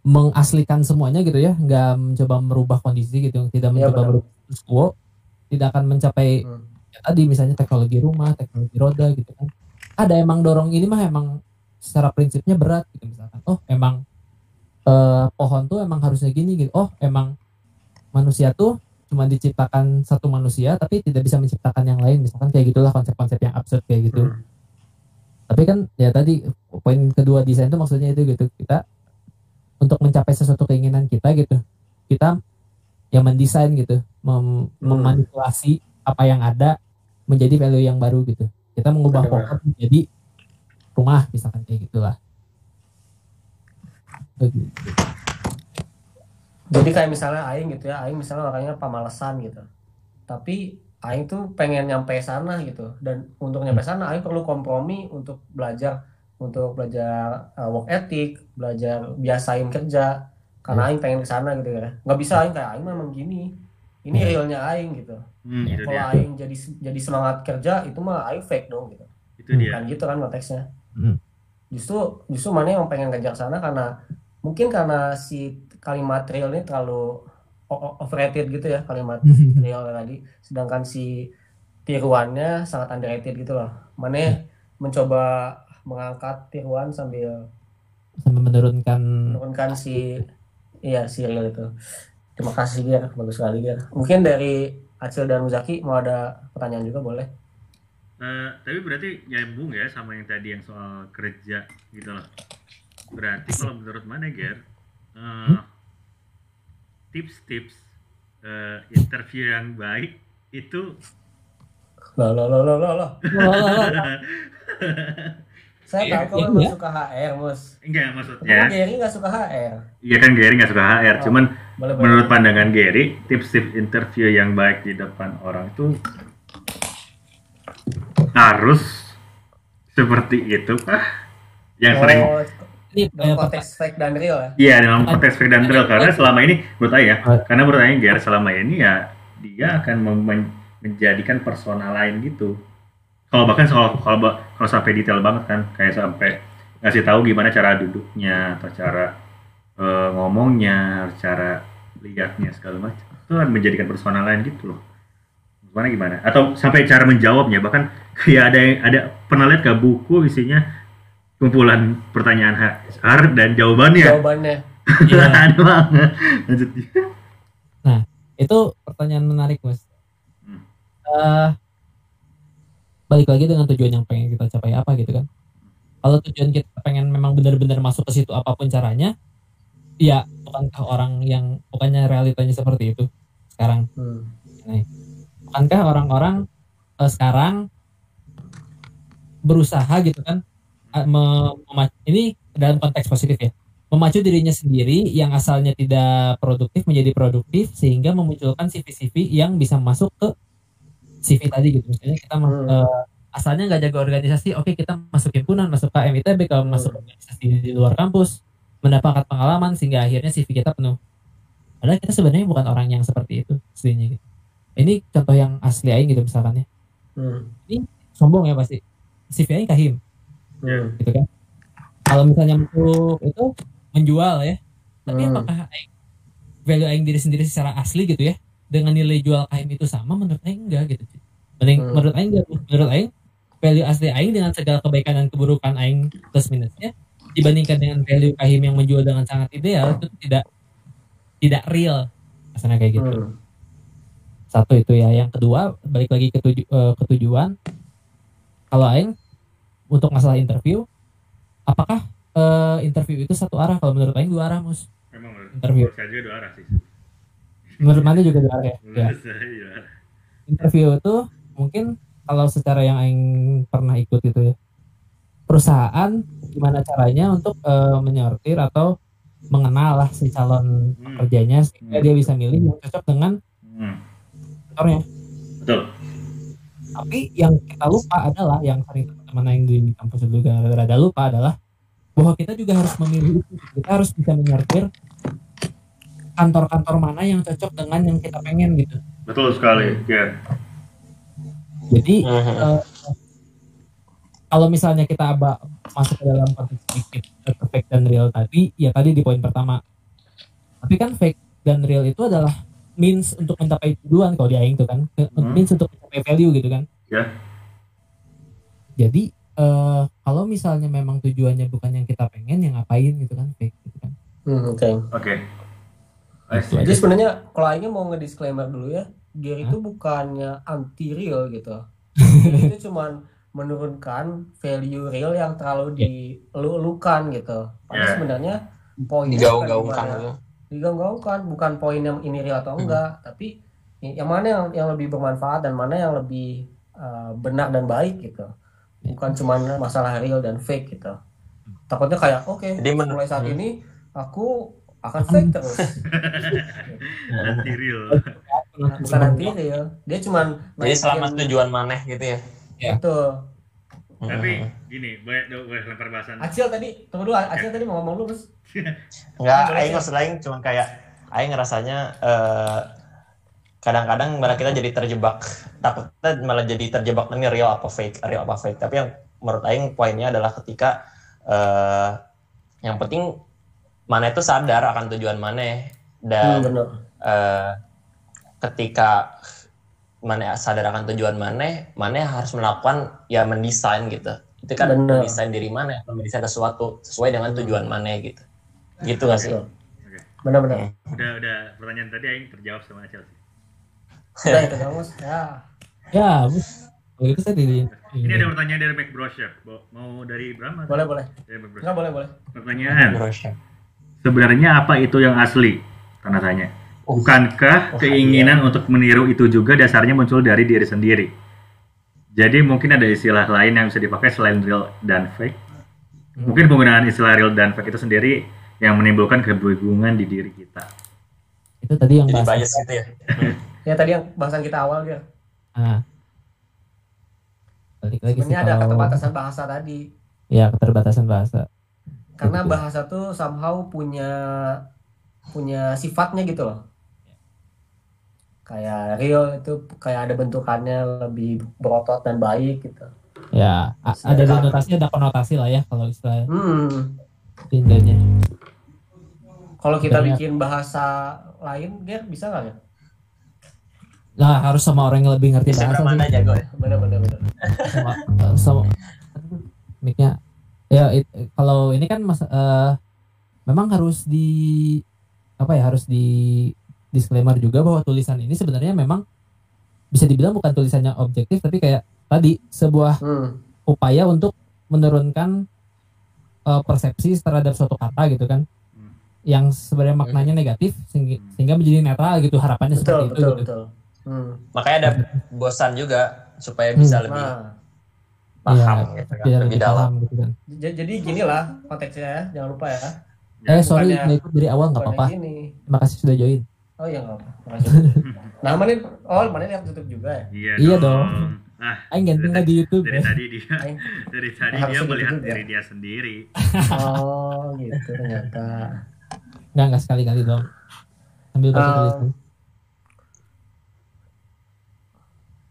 mengaslikan semuanya gitu ya nggak mencoba merubah kondisi gitu tidak Iya, mencoba benar. merubah status quo tidak akan mencapai Hmm. ya tadi misalnya teknologi rumah teknologi roda gitu kan. Ada emang dorong ini mah emang secara prinsipnya berat gitu misalkan oh emang eh, pohon tuh emang harusnya gini gitu. Oh emang manusia tuh cuma diciptakan satu manusia tapi tidak bisa menciptakan yang lain. Misalkan kayak gitulah konsep-konsep yang absurd kayak gitu. Hmm. tapi kan ya tadi poin kedua desain itu maksudnya itu gitu. Kita untuk mencapai sesuatu keinginan kita gitu. Kita yang mendesain gitu mem- Hmm. memanipulasi apa yang ada menjadi value yang baru gitu. Kita mengubah pohon menjadi rumah misalkan kayak gitulah. Begitu. jadi kayak misalnya Aing gitu ya Aing misalnya orangnya pamalesan gitu. Tapi Aing tuh pengen nyampe sana gitu. Dan untuk nyampe sana Aing perlu kompromi untuk belajar untuk belajar uh, work ethic belajar biasain kerja karena Aing pengen ke sana gitu ya. Nggak bisa Aing kayak Aing memang gini. Ini Ya. realnya Aing gitu. Hmm, itu kalau dia. Aing jadi jadi semangat kerja itu mah Aing fake dong gitu. Itu dia. kan gitu kan konteksnya. Hmm. justru justru mana yang pengen kejar sana karena mungkin karena si kalimat real ini terlalu overrated gitu ya kalimat real tadi. Sedangkan si tiruannya sangat underrated gitu loh. Mana mencoba mengangkat tiruan sambil sampai menurunkan menurunkan si iya si real itu terima kasih Ger. Bagus sekali Ger. Mungkin dari Acil dan Muzaki mau ada pertanyaan juga boleh? Eh, tapi berarti nyambung ya sama yang tadi yang soal kerja gitu loh. Berarti kalau menurut mana Ger, eh, tips-tips eh, interview yang baik itu loh loh loh loh loh loh saya Iya, tahu kamu iya, iya. suka HR mus enggak maksudnya. Gary nggak suka HR Iya kan Gary nggak suka HR, Oh. cuman boleh boleh menurut pandangan Gary, tips-tips interview yang baik di depan orang tuh harus seperti itu kah? Yang sering oh, ini dalam eh, konteks fake dan real ya Iya dalam konteks fake dan real karena selama ini menurut saya Oh. karena menurut saya Ger selama ini ya dia akan menjadikan persona lain gitu. Kalau bahkan soal kalau kalau sampai detail banget kan kayak sampai ngasih tahu gimana cara duduknya atau cara eh, ngomongnya, cara lihatnya segala macam. Itu kan menjadikan persona lain gitu loh. Gimana gimana? Atau sampai cara menjawabnya bahkan kayak ada yang ada pernah lihat gak buku isinya kumpulan pertanyaan HR dan jawabannya. jawabannya Iya. Banget. Lanjut. itu pertanyaan menarik mas Hmm. Eh, balik lagi dengan tujuan yang pengen kita capai apa gitu kan kalau tujuan kita pengen memang benar-benar masuk ke situ apa pun caranya ya bukankah orang yang bukannya realitanya seperti itu sekarang Hmm. bukankah orang-orang eh, sekarang berusaha gitu kan eh, ini dalam konteks positif ya memacu dirinya sendiri yang asalnya tidak produktif menjadi produktif sehingga memunculkan CV-CV yang bisa masuk ke CV tadi gitu misalnya kita Hmm. eh, asalnya nggak jago organisasi oke kita masuk himpunan masuk ke MITB kalau Hmm. masuk organisasi di luar kampus mendapatkan pengalaman sehingga akhirnya CV kita penuh padahal kita sebenarnya bukan orang yang seperti itu aslinya gitu ini contoh yang asli aing gitu misalkan ya Hmm. sombong ya pasti CV aing kahim Hmm. gitu kan kalau misalnya untuk itu menjual ya tapi Hmm. apakah aing value aing diri sendiri secara asli gitu ya dengan nilai jual kahim itu sama menurut aing enggak gitu Mending, Hmm. menurut aing enggak menurut aing value asli aing dengan segala kebaikan dan keburukan aing plus minusnya dibandingkan dengan value kahim yang menjual dengan sangat ideal itu tidak tidak real rasanya kayak gitu Hmm. satu itu ya yang kedua balik lagi ke, tuju, eh, ke tujuan kalau aing untuk masalah interview apakah eh, interview itu satu arah kalau menurut aing dua arah mus Memang menurut Interview. menurut saya juga dua arah sih. Menurut mana juga arah ya, ya. Arah. interview itu mungkin kalau secara yang aing pernah ikut itu ya perusahaan gimana caranya untuk eh, menyortir atau mengenal lah si calon Hmm. pekerjanya sehingga Hmm. dia bisa milih yang cocok dengan Hmm. kantornya Betul. tapi yang kita lupa adalah yang sering teman-teman yang di kampus juga rada lupa adalah bahwa kita juga harus memilih itu. kita harus bisa menyortir kantor-kantor mana yang cocok dengan yang kita pengen gitu Betul sekali. Ya. jadi Mhm. eh, kalau misalnya kita masuk ke dalam konteks sedikit fake dan real tadi ya tadi di poin pertama tapi kan fake dan real itu adalah means untuk mencapai tujuan kalau di aing tuh kan Hmm. means untuk mencapai value gitu kan Ya. jadi eh, kalau misalnya memang tujuannya bukan yang kita pengen ya ngapain gitu kan fake gitu kan Hmm, Oke. Oke. Itu Jadi sebenarnya kalau Aing mau nge-disclaimer dulu ya, Gear itu bukannya anti real gitu. Gear itu cuman menurunkan value real yang terlalu dielu-elukan gitu. Padahal Ya. sebenarnya poinnya digaung-gaungkan bukan gitu. gimana- digaung-gaungkan bukan poin yang ini real atau enggak, tapi yang mana yang yang lebih bermanfaat dan mana yang lebih uh, benar dan baik gitu. Bukan cuman masalah real dan fake gitu. Takutnya kayak oke, Jadi men- mulai saat hmm. ini aku akan fake terus. Anti real. bukan anti real dia cuman Jadi selama tujuan maneh gitu ya. betul Tapi gini, boleh boleh lempar bahasan. Acil tadi tunggu dulu Acil tadi mau ngomong lu terus Enggak, aing maksud aing cuma kayak aing ngerasanya eh, kadang-kadang malah kita jadi terjebak takutnya malah jadi terjebak ini real apa fake real apa fake tapi yang menurut aing poinnya adalah ketika eh, yang penting mana itu sadar akan tujuan mana hmm, dan bener eh, ketika mana sadar akan tujuan mana mana harus melakukan ya mendesain gitu. Itu kan Bener. mendesain diri mana mendesain sesuatu sesuai dengan tujuan mana gitu. Gitu gak sih? Bener Udah udah. Pertanyaan tadi aing terjawab sama Acel sih. udah itu kamus ya. Ya bus kalau gitu saya di Ini ada pertanyaan dari Mac Browser. Bo- Mau dari Brahma? boleh boleh. Dari Mac Browser. enggak boleh boleh. Pertanyaan. Sebenarnya apa itu yang asli? Tanda tanya. Oh. Bukankah Oh, keinginan untuk meniru itu juga dasarnya muncul dari diri sendiri? Jadi mungkin ada istilah lain yang bisa dipakai selain real dan fake. Mungkin penggunaan istilah real dan fake itu sendiri yang menimbulkan kebingungan di diri kita. itu tadi yang jadi bahas bias gitu ya ya tadi yang bahasan kita awal dia balik lagi sih sebenarnya ada kalau- keterbatasan bahasa tadi ya keterbatasan bahasa karena Betul. bahasa tuh somehow punya punya sifatnya gitu loh. Kayak real itu kayak ada bentukannya lebih berotot dan baik gitu. Ya ada denotasi ada konotasi lah ya kalau istilah hmm. Tindanya kalau kita bikin bahasa lain dia bisa nggak ya nah harus sama orang yang lebih ngerti bahasa sih. mana jago ya? Bener bener bener. Sama, sama. Mic-nya ya it- kalau ini kan mas eh, memang harus di apa ya harus di disclaimer juga bahwa tulisan ini sebenarnya memang bisa dibilang bukan tulisannya objektif tapi kayak tadi sebuah hmm upaya untuk menurunkan eh, persepsi terhadap suatu kata gitu kan Hmm. yang sebenarnya maknanya negatif sehingga, sehingga menjadi netral gitu harapannya betul seperti itu betul gitu. betul hmm. Makanya ada bosan juga supaya bisa Hmm. lebih nah paham Iya, gitu kan, biar lebih lebih dalam. paham gitu kan. jadi gini lah konteksnya ya jangan lupa ya Eh sorry bukannya- nggak ikut dari awal nggak apa-apa. Terima kasih sudah join. oh iya nggak apa makasih nah mana oh mana yang tutup juga ya Iya, Iya dong. dong. Ah, Aing ganteng nggak di YouTube dari ya. tadi dia Aing- dari tadi dia melihat diri dia sendiri. oh gitu ternyata Nggak nggak sekali-kali dong. Sambil baca Ah. tulisan.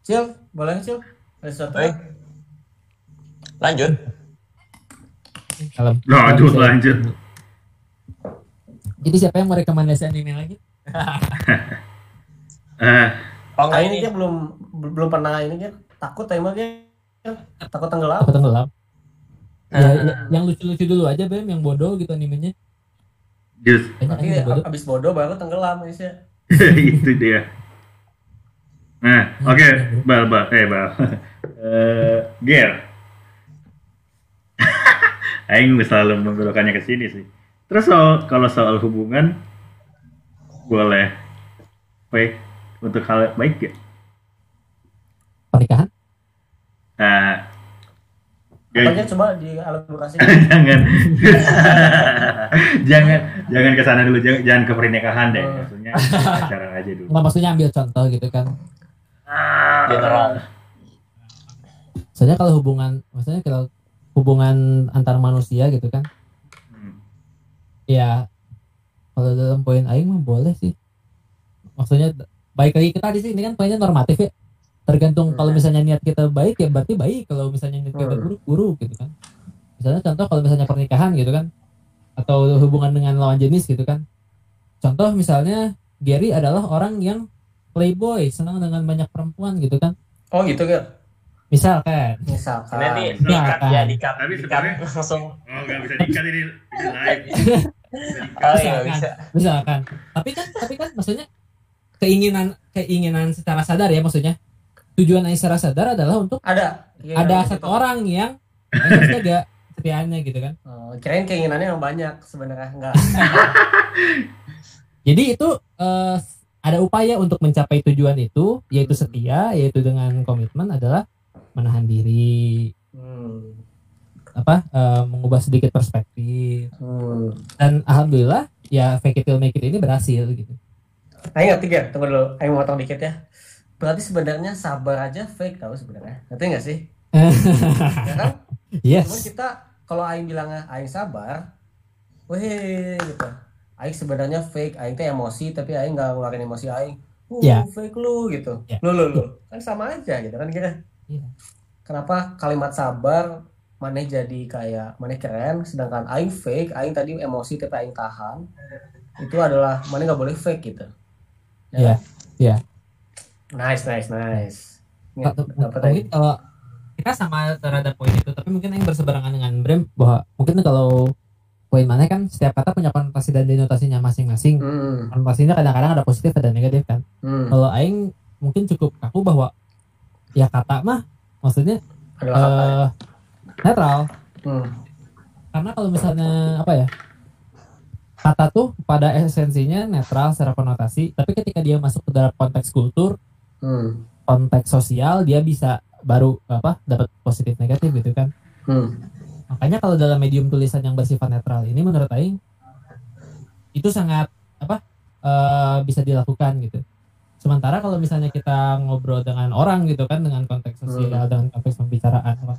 Cil boleh Cil ada sesuatu Baik. Lanjut. Kalau Lanjut, bisa- lanjut. Jadi siapa yang mau rekomendasi anime lagi? Eh, Oh Ah, enggak ini dia belum belum pernah ini dia takut emang dia takut tenggelam Aku tenggelam. Ya, ya, yang lucu-lucu dulu aja Bem, yang bodoh gitu animenya. Jus, Banyak nanti bodoh. abis bodoh baru tenggelam Aisyah itu dia. Nah, oke, bal, bal, eh bal, eh, Ger. Aing selalu membelokkannya ke sini sih. Terus soal, kalau soal hubungan, boleh baik untuk hal baik ya? Pernikahan? Nah, apanya ya, coba dielaborasi jangan, jangan, jangan ke sana dulu, jangan, jangan ke pernikahan deh. Hmm. Maksudnya pacaran aja dulu. Nggak maksudnya ambil contoh gitu kan. general. Soalnya kalau hubungan, maksudnya kalau hubungan antar manusia gitu kan, Hmm. ya kalau dalam poin aing mah boleh sih. Maksudnya baik lagi kita di sini kan poinnya normatif ya. Tergantung Hmm. kalau misalnya niat kita baik ya berarti baik. Kalau misalnya niat kita Hmm. buruk buruk gitu kan. Misalnya contoh kalau misalnya pernikahan gitu kan, atau hubungan dengan lawan jenis gitu kan. Contoh misalnya Gary adalah orang yang playboy, senang dengan banyak perempuan gitu kan. oh gitu kan Misalkan, misalkan Nanti dikat ya kan. dikat Tapi dikat sebenarnya- langsung. Oh, nggak bisa dikat ini, ini live. Oh iya Misalkan. bisa. misalkan. Tapi kan, tapi kan maksudnya keinginan keinginan secara sadar ya maksudnya. Tujuan Aing secara sadar adalah untuk ada Keinginan ada gitu. satu orang yang harus jaga kesetiaannya gitu kan. oh, kirain keinginannya yang banyak sebenarnya enggak Jadi itu eh, ada upaya untuk mencapai tujuan itu, yaitu setia, yaitu dengan komitmen adalah menahan diri, hmm. apa eh, mengubah sedikit perspektif. Hmm. Dan alhamdulillah ya fake it till make it ini berhasil gitu. Aing ngerti gak? Tunggu dulu, Aing mau potong dikit ya. Berarti sebenarnya sabar aja fake tahu sebenarnya. Ngerti gak sih? Ya kan? Cuman yes. kita kalau Aing bilangnya Aing sabar, weh gitu. Aing sebenarnya fake, Aing teh emosi tapi Aing nggak ngeluarin emosi Aing. Uh, Ya. fake lu gitu. Ya. Lu lu lu. Kan sama aja gitu kan kira. Iya. Kenapa kalimat sabar maneh jadi kayak maneh keren sedangkan Aing fake, Aing tadi emosi tapi Aing tahan. Itu adalah maneh nggak boleh fake gitu. Iya. Iya. Nice, nice, nice. Ini Atau- dapat kalau kita sama terhadap poin itu tapi mungkin yang berseberangan dengan Brem bahwa mungkin kalau poin mana kan setiap kata punya konotasi dan denotasinya masing-masing Hmm, konotasinya kadang-kadang ada positif ada negatif kan hmm. kalau Aing mungkin cukup kaku bahwa ya kata mah maksudnya Adalah kata. ya. eh netral Hmm. karena kalau misalnya apa ya kata tuh pada esensinya netral secara konotasi tapi ketika dia masuk ke dalam konteks kultur Hmm. konteks sosial dia bisa baru apa dapat positif negatif gitu kan Hmm. makanya kalau dalam medium tulisan yang bersifat netral ini menurut Aing itu sangat apa eh, bisa dilakukan gitu sementara kalau misalnya kita ngobrol dengan orang gitu kan dengan konteks sosial dengan konteks pembicaraan apa,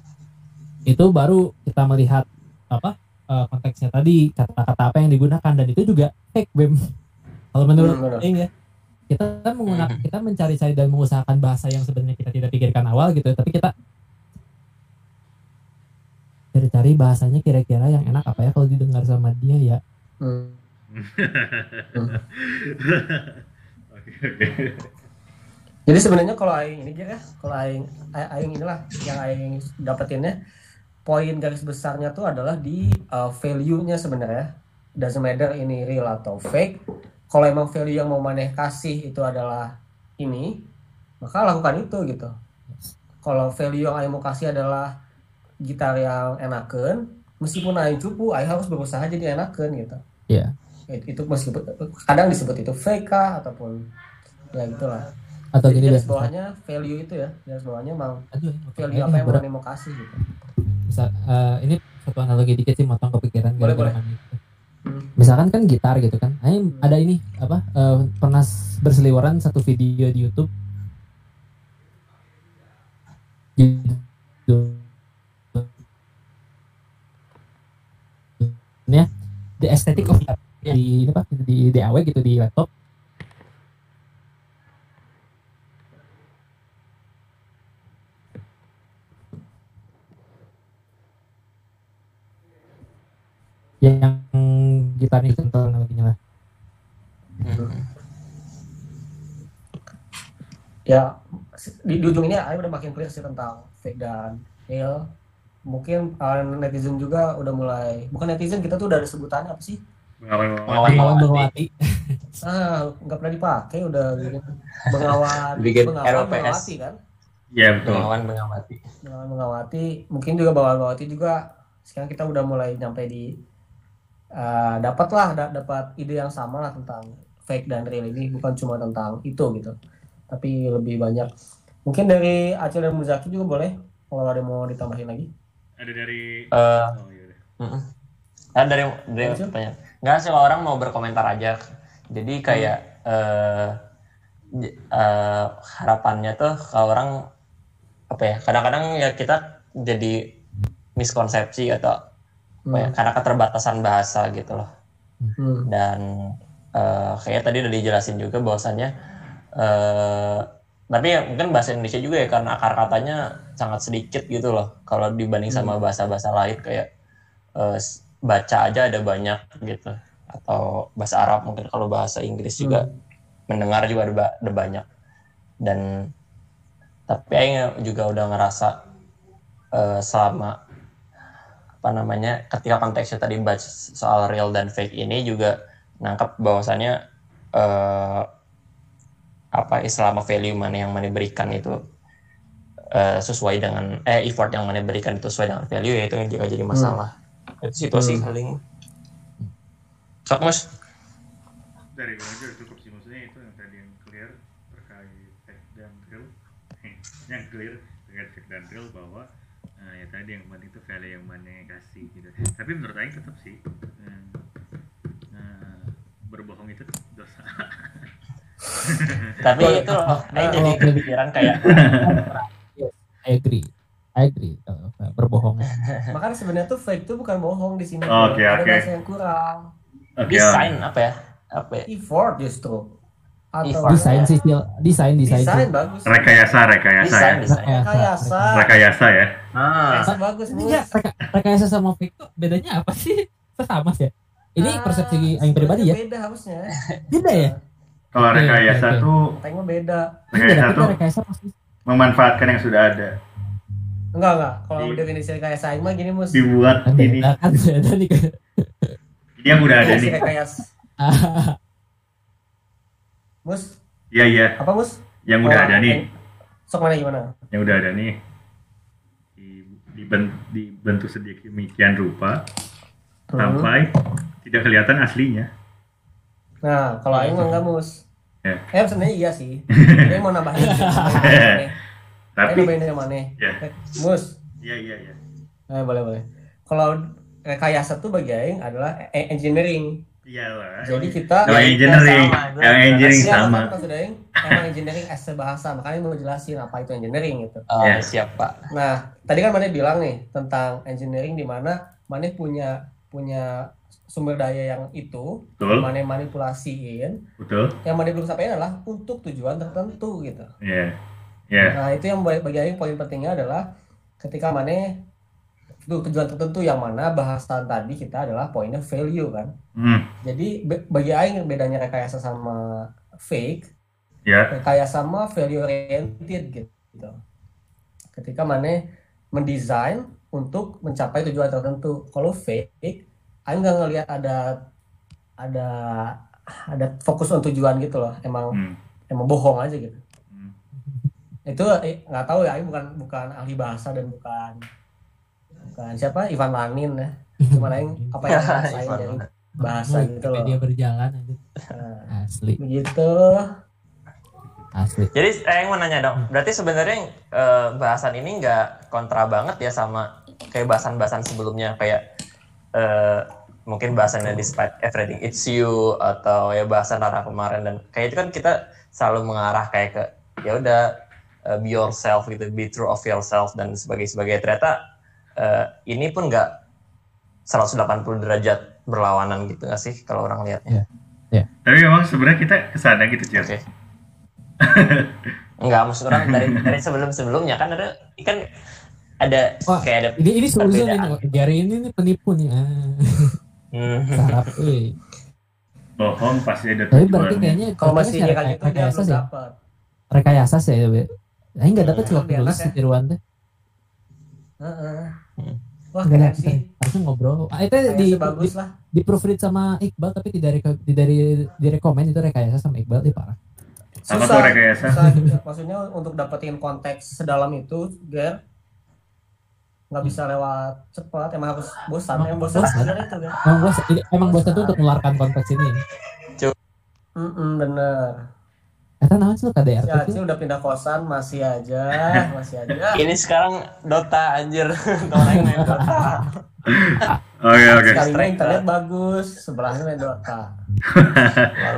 itu baru kita melihat apa eh, konteksnya tadi kata-kata apa yang digunakan dan itu juga fake bem. Kalau menurut Hmm, benar. Aing ya kita kan menggunakan kita mencari-cari dan mengusahakan bahasa yang sebenarnya kita tidak pikirkan awal gitu tapi kita cari-cari bahasanya kira-kira yang enak apa ya kalau didengar sama dia ya. Hmm. Jadi sebenarnya kalau aing ini ya, kalau aing aing inilah yang aing dapetinnya poin garis besarnya tuh adalah di uh, value-nya sebenarnya. Doesn't matter ini real atau fake. Kalau emang value yang mau maneh kasih itu adalah ini, maka lakukan itu gitu. Kalau value yang aing mau kasih adalah gitar yang enakan, meskipun aing cupu, aing harus berusaha jadi enakan gitu. Iya. Itu meskipun kadang disebut itu kah ataupun ya gitulah. Atau jadi gini deh bawahnya value itu ya garis bawahnya emang aduh value apa yang mau kasih gitu. Misal, eh, ini satu analogi dikit sih motong kepikiran Boleh, boleh. main itu. Hmm. misalkan kan gitar gitu kan. Aing ada ini apa eh, pernah berseliweran satu video di YouTube? Judulnya The Aesthetic of Guitar di apa di DAW gitu di laptop. Yang gitarnya kental analoginya lah Hmm. ya di, di ujung ini Aing udah makin clear sih tentang fake dan real. Mungkin uh, netizen juga udah mulai bukan netizen kita tuh udah ada sebutannya apa sih Kawan Bengawati ah nggak pernah dipakai udah bikin bengawan Bikin bengawan ROPS. mengawati kan Ya betul. Bengawan mengamati. bengawan mengawati mungkin juga bengawan mengawati juga sekarang kita udah mulai nyampe di uh, dapat lah da- dapat ide yang sama lah tentang fake dan real ini bukan cuma tentang itu gitu tapi lebih banyak mungkin dari Acil dan Muzaki juga boleh kalau ada mau ditambahin lagi Ada dari Eh, Oh iya. udah. mm-mm. Ah, dari dari pertanyaan. Nggak sih kalau orang mau berkomentar aja. Jadi kayak eh j- eh, harapannya tuh kalau orang apa ya? Kadang-kadang ya kita jadi miskonsepsi atau apa ya, karena keterbatasan bahasa gitu loh. Hmm. dan eh kayak tadi udah dijelasin juga bahwasannya eh tapi ya mungkin bahasa Indonesia juga ya karena akar katanya sangat sedikit gitu loh kalau dibanding sama bahasa-bahasa lain kayak eh, s- baca aja ada banyak gitu. Atau bahasa Arab mungkin kalau bahasa Inggris juga mendengar juga ada, ada banyak. Dan tapi Aing juga udah ngerasa eh, selama apa namanya ketika konteksnya tadi bahas soal real dan fake ini juga nangkap bahwasannya eh, apa selama value mana yang mana berikan itu eh, sesuai dengan eh effort yang mana berikan itu sesuai dengan value ya itu yang juga jadi masalah itu situasi Hmm. paling sok mus Dari gue aja cukup sih maksudnya itu yang tadi yang clear terkait fake dan real. yang clear terkait fake dan real bahwa eh, ya tadi yang penting itu value yang mana yang kasih gitu. Tapi menurut Aing tetap sih eh, eh, berbohong itu dosa. tapi itu loh Aing jadi kepikiran kayak I agree I agree kalau berbohong. Makanya sebenarnya tuh fake tuh bukan bohong di sini. Oke, ada oke. bahasa yang kurang. Oke. desain apa ya? Apa ya? Effort justru. Atau desain sih desain desain desain bagus. Rekayasa, rekayasa desain ya. desain rekayasa. Rekayasa ya. ah. Rekayasa bagus ini ya reka- rekayasa sama fake tuh bedanya apa sih? Sama sih ya? Ini Ah, persepsi yang pribadi ya? beda harusnya. Beda ya? Kalau Oke, rekayasa oke, oke. tuh Tengok beda. Rekayasa beda tuh rekayasa pasti. memanfaatkan yang sudah ada, enggak enggak kalau Di- definisi rekayasa mah gini mus dibuat kan ini. kan Ini yang udah ada nih. rekayasa mus Iya iya, apa mus yang udah ada nih, sok mana gimana yang udah ada nih. Di, diben- dibentuk sedemikian rupa Hmm. sampai tidak kelihatan aslinya. nah kalau Aing enggak mus Ya. eh sebenarnya iya sih dia mau nambahin Tapi nambahin dari mana Ya. Eh, mus iya iya iya. Eh, boleh boleh. Kalau rekayasa tuh bagi Aing adalah e- engineering. Iyalah. Jadi kita Kalau Ya, engineering, sama, yang engineering Iya, sama. kan maksud Aing emang engineering as bahasa, makanya mau jelasin apa itu engineering gitu. Oh, Ya. siap pak Nah, tadi kan Mane bilang nih tentang engineering di mana Mane punya punya sumber daya yang itu, Betul, Mane manipulasiin, betul. yang Mane belum sampaikan adalah untuk tujuan tertentu gitu. Iya. Iya. Nah, itu yang bagi bagi Aing poin pentingnya adalah ketika Mane itu tujuan tertentu yang mana bahasan tadi kita adalah poinnya value kan. Hmm. Jadi bagi aing bedanya rekayasa sama fake, Ya. rekayasa sama value oriented gitu. Ketika mana mendesain untuk mencapai tujuan tertentu. Kalau fake, aing nggak ngelihat ada ada ada fokus untuk tujuan gitu loh. Emang Hmm. emang bohong aja gitu. Hmm. Itu eh, nggak tahu ya, aing bukan bukan ahli bahasa dan bukan bukan siapa Ivan Lanin ya. Cuma aing apa yang saya rasain dari bahasa gitu loh. Dia berjalan. Nah, asli begitu. asli. Jadi eh, yang mau nanya dong, berarti sebenarnya eh, bahasan ini nggak kontra banget ya sama kayak bahasan-bahasan sebelumnya kayak eh, mungkin bahasannya despite everything it's you atau ya bahasan Rara kemarin dan kayak itu kan kita selalu mengarah kayak ke ya udah eh, be yourself gitu, be true of yourself dan sebagainya sebagainya. Ternyata eh, ini pun nggak 180 derajat berlawanan gitu nggak sih kalau orang lihatnya? Tapi memang sebenarnya kita ke sana gitu Cil. Oke. Enggak, maksud orang dari dari sebelum-sebelumnya kan ada kan ada Wah, kayak ada Ini ini Perbedaan. ini Gary ini nih penipu nih. Ah, Hmm. sarap euy. Bohong pasti ada Tapi berarti kayaknya Kalau masih sih gitu rekayasa sih. Rekayasa sih ya, Be. Aing enggak dapat sih waktu lebih nulis ya. tiruan teh. Heeh. Hmm. Wah, keren dapat. sih. Harusnya ngobrol. Ah, itu di, Kayaknya di, bagus lah. di proofread sama Iqbal tapi tidak reko- di dari di rekomen itu rekayasa sama Iqbal ih parah. Apa Susah, tuh rekayasa? susah. Maksudnya untuk dapetin konteks sedalam itu, Ger, nggak bisa lewat cepat, emang harus bosan. Yang bosan Bosan. sebenarnya itu. Emang emang bosan tuh untuk mengeluarkan konteks ini. Mm bener. Kata naon sih lu KDR Si tuh? Acil udah pindah kosan, masih aja, masih aja. Ini sekarang Dota anjir. Teman aing main Dota. Oke oke. Strike, internet bagus, sebelahnya main Dota.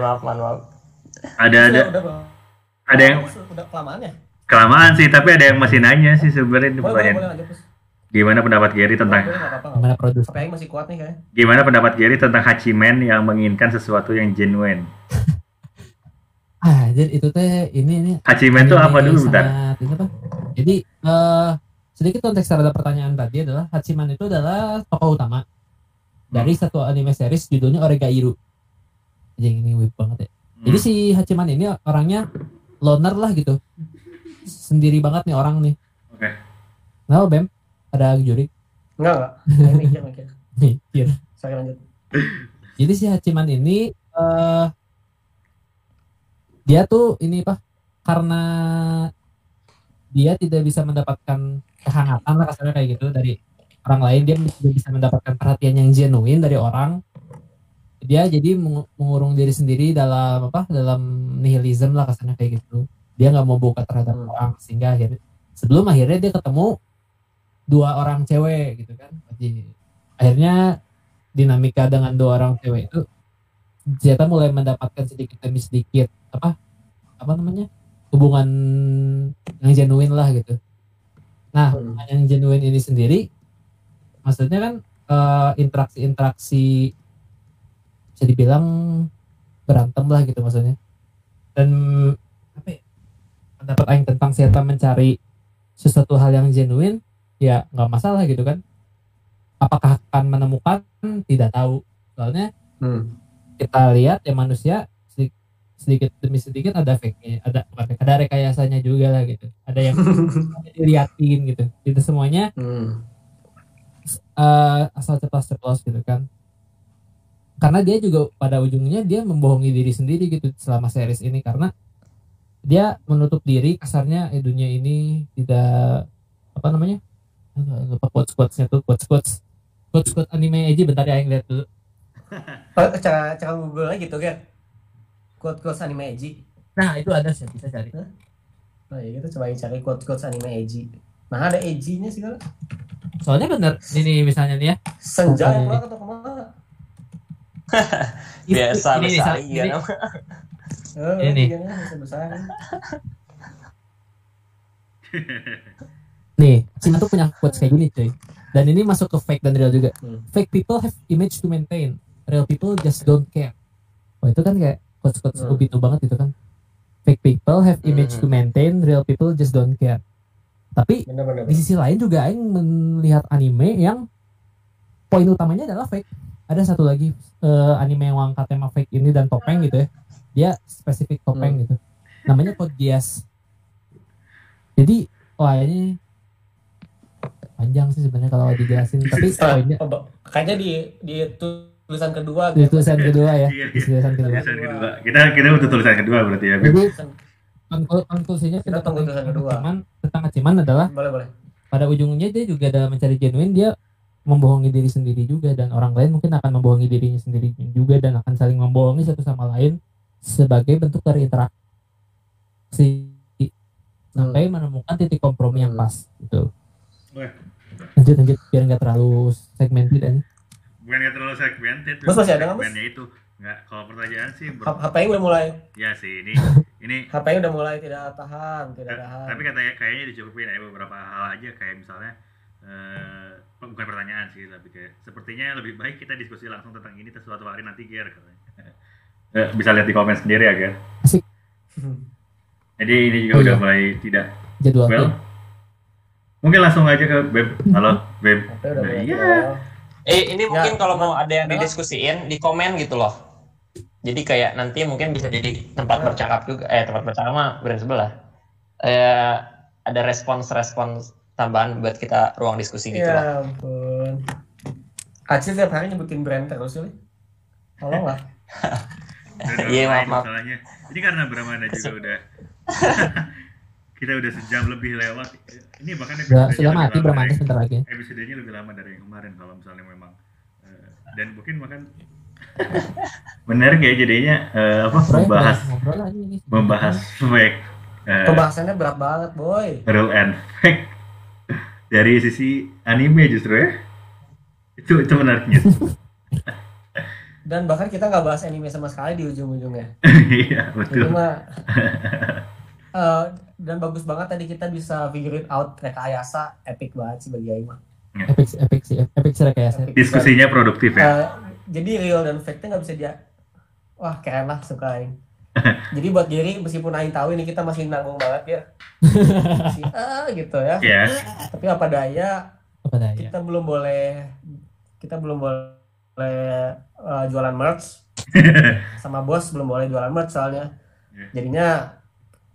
Maaf, maaf. Ada ada Udah, ada yang udah kelamaan ya? kelamaan sih tapi ada yang masih nanya sih sebenarnya ini Boleh, boleh, pertanyaan. Gimana pendapat Gary tentang Gimana produser? masih kuat nih kayaknya. gimana pendapat Gary tentang Hachiman yang menginginkan sesuatu yang genuine? Ah, jadi itu teh ini ini Hachiman itu apa dulu bentar? sangat- ini apa? Jadi eh sedikit konteks terhadap pertanyaan tadi adalah Hachiman itu adalah tokoh utama dari Hmm. satu anime series judulnya Oregairu. Jadi ini whip banget ya. Jadi Hmm. si Hachiman ini orangnya loner lah gitu. Sendiri banget nih orang nih. Oke. Kenapa Bem? Ada juri Enggak, enggak. Mikir, mikir. mikir. Sorry lanjut. Jadi si Hachiman ini eh dia tuh ini pak karena dia tidak bisa mendapatkan kehangatan lah kasarnya kayak gitu dari orang lain dia tidak bisa mendapatkan perhatian yang genuine dari orang. Dia jadi mengu- mengurung diri sendiri dalam apa dalam nihilism lah kasarnya kayak gitu. Dia nggak mau buka terhadap Hmm. orang sehingga akhirnya sebelum akhirnya dia ketemu dua orang cewek gitu kan. Jadi, akhirnya dinamika dengan dua orang cewek itu ternyata mulai mendapatkan sedikit demi sedikit apa apa namanya hubungan yang genuine lah gitu. Nah Hmm. yang genuine ini sendiri maksudnya kan eh, interaksi-interaksi bisa dibilang berantem lah gitu maksudnya. Dan apa ya, pendapat Aing tentang siapa mencari sesuatu hal yang genuine ya nggak masalah gitu kan. Apakah akan menemukan tidak tahu soalnya Hmm. Kita lihat ya manusia sedikit, sedikit demi sedikit ada fake-nya, ada ada rekayasanya juga lah gitu. Ada yang diliatin gitu. Itu semuanya Hmm. eh, asal ceplos-ceplos gitu kan. Karena dia juga pada ujungnya dia membohongi diri sendiri gitu selama series ini karena dia menutup diri kasarnya eh, dunia ini tidak apa namanya lupa quotes quotesnya tuh quotes quotes quotes quotes anime aja bentar ya yang lihat dulu Oh, cara cara Google aja gitu kan. Quote quotes anime Eji. nah itu ada sih bisa cari Nah, ya gitu coba cari quote quotes anime Eji. Nah, ada Eji-nya sih kan. soalnya bener ini misalnya nih ya Senja yang keluar atau ke mana? Biasa ini, besar iya. ini, nama. Eh, Ini. iya, bisa besar. nih Cina tuh punya quotes kayak gini cuy dan ini masuk ke fake dan real juga Hmm. fake people have image to maintain real people just don't care. Oh itu kan kayak quotes quotes Hmm. Obito banget itu kan. Fake people have image Hmm. to maintain real people just don't care. Tapi Bener-bener. di sisi lain juga Aing melihat anime yang poin utamanya adalah fake. Ada satu lagi eh, anime yang angkat tema fake ini dan topeng gitu ya. Dia spesifik topeng gitu. Namanya Code Geass. Jadi wah ini panjang sih sebenarnya kalau dijelasin tapi poinnya kayaknya di di tulisan kedua gitu. tulisan kedua ya Iya, tulisan kedua Tulisan kedua. Kita kita untuk tulisan kedua berarti ya. Jadi konklu- konklusinya Kita tunggu tulisan kedua. Hachiman, tentang Hachiman adalah Boleh, boleh. pada ujungnya dia juga dalam mencari genuine dia membohongi diri sendiri juga dan orang lain mungkin akan membohongi dirinya sendiri juga dan akan saling membohongi satu sama lain sebagai bentuk dari interaksi sampai menemukan titik kompromi yang Hmm. pas gitu. Lanjut lanjut biar nggak terlalu segmented dan bukan nggak terlalu segmented Bos masih ada nggak, Bos? segmennya itu nggak kalau pertanyaan sih ber- H- HP-nya udah mulai ya sih ini ini HP-nya udah mulai tidak tahan, tidak Ta- tahan. tapi katanya kayaknya dicukupin ya beberapa hal aja kayak misalnya eh bukan pertanyaan sih tapi kayak sepertinya lebih baik kita diskusi langsung tentang ini suatu hari nanti Ger katanya. Eh, bisa lihat di komen sendiri ya Ger Asik. jadi ini juga Oh, udah iya. mulai tidak jadwal well mungkin langsung aja ke Beb halo Beb HP. Iya. Eh ini Ya, mungkin kalau mau ada yang didiskusiin di komen gitu loh. Jadi kayak nanti mungkin bisa jadi tempat Ya. bercakap juga. Eh tempat bercakap mah brand sebelah. Eh ada respons-respons tambahan buat kita ruang diskusi gitu loh. Ya ampun. Acil tiap hari nyebutin brand terus sih. Tolong lah. Iya, maaf, maaf. masalahnya. Ini karena Brahmana juga udah kita udah sejam lebih lewat. Ini bahkan sudah episodenya sudah mati dari- sebentar lagi. Episodenya lebih lama dari yang kemarin kalau misalnya memang eh, dan mungkin bahkan menarik ya jadinya eh, apa Bro, membahas ngobrol aja ini. membahas fake eh, Pembahasannya berat banget, boy. real and fake dari sisi anime justru ya. Itu itu menariknya. Dan bahkan kita nggak bahas anime sama sekali di ujung-ujungnya. Iya, Itu betul. mah eh, dan bagus banget tadi kita bisa figure it out rekayasa epic banget sih bagi Aing mah. Epic epic sih epic sih rekayasa. Epic Diskusinya produktif ya. Eh, jadi real dan fake nggak bisa dia wah keren lah suka Aing. jadi buat Gary meskipun Aing tahu ini kita masih nanggung banget ya. Masih, ah gitu ya. Ya. Tapi apa daya Apa daya? kita belum boleh kita belum boleh eh, jualan merch sama bos belum boleh jualan merch soalnya Iya. jadinya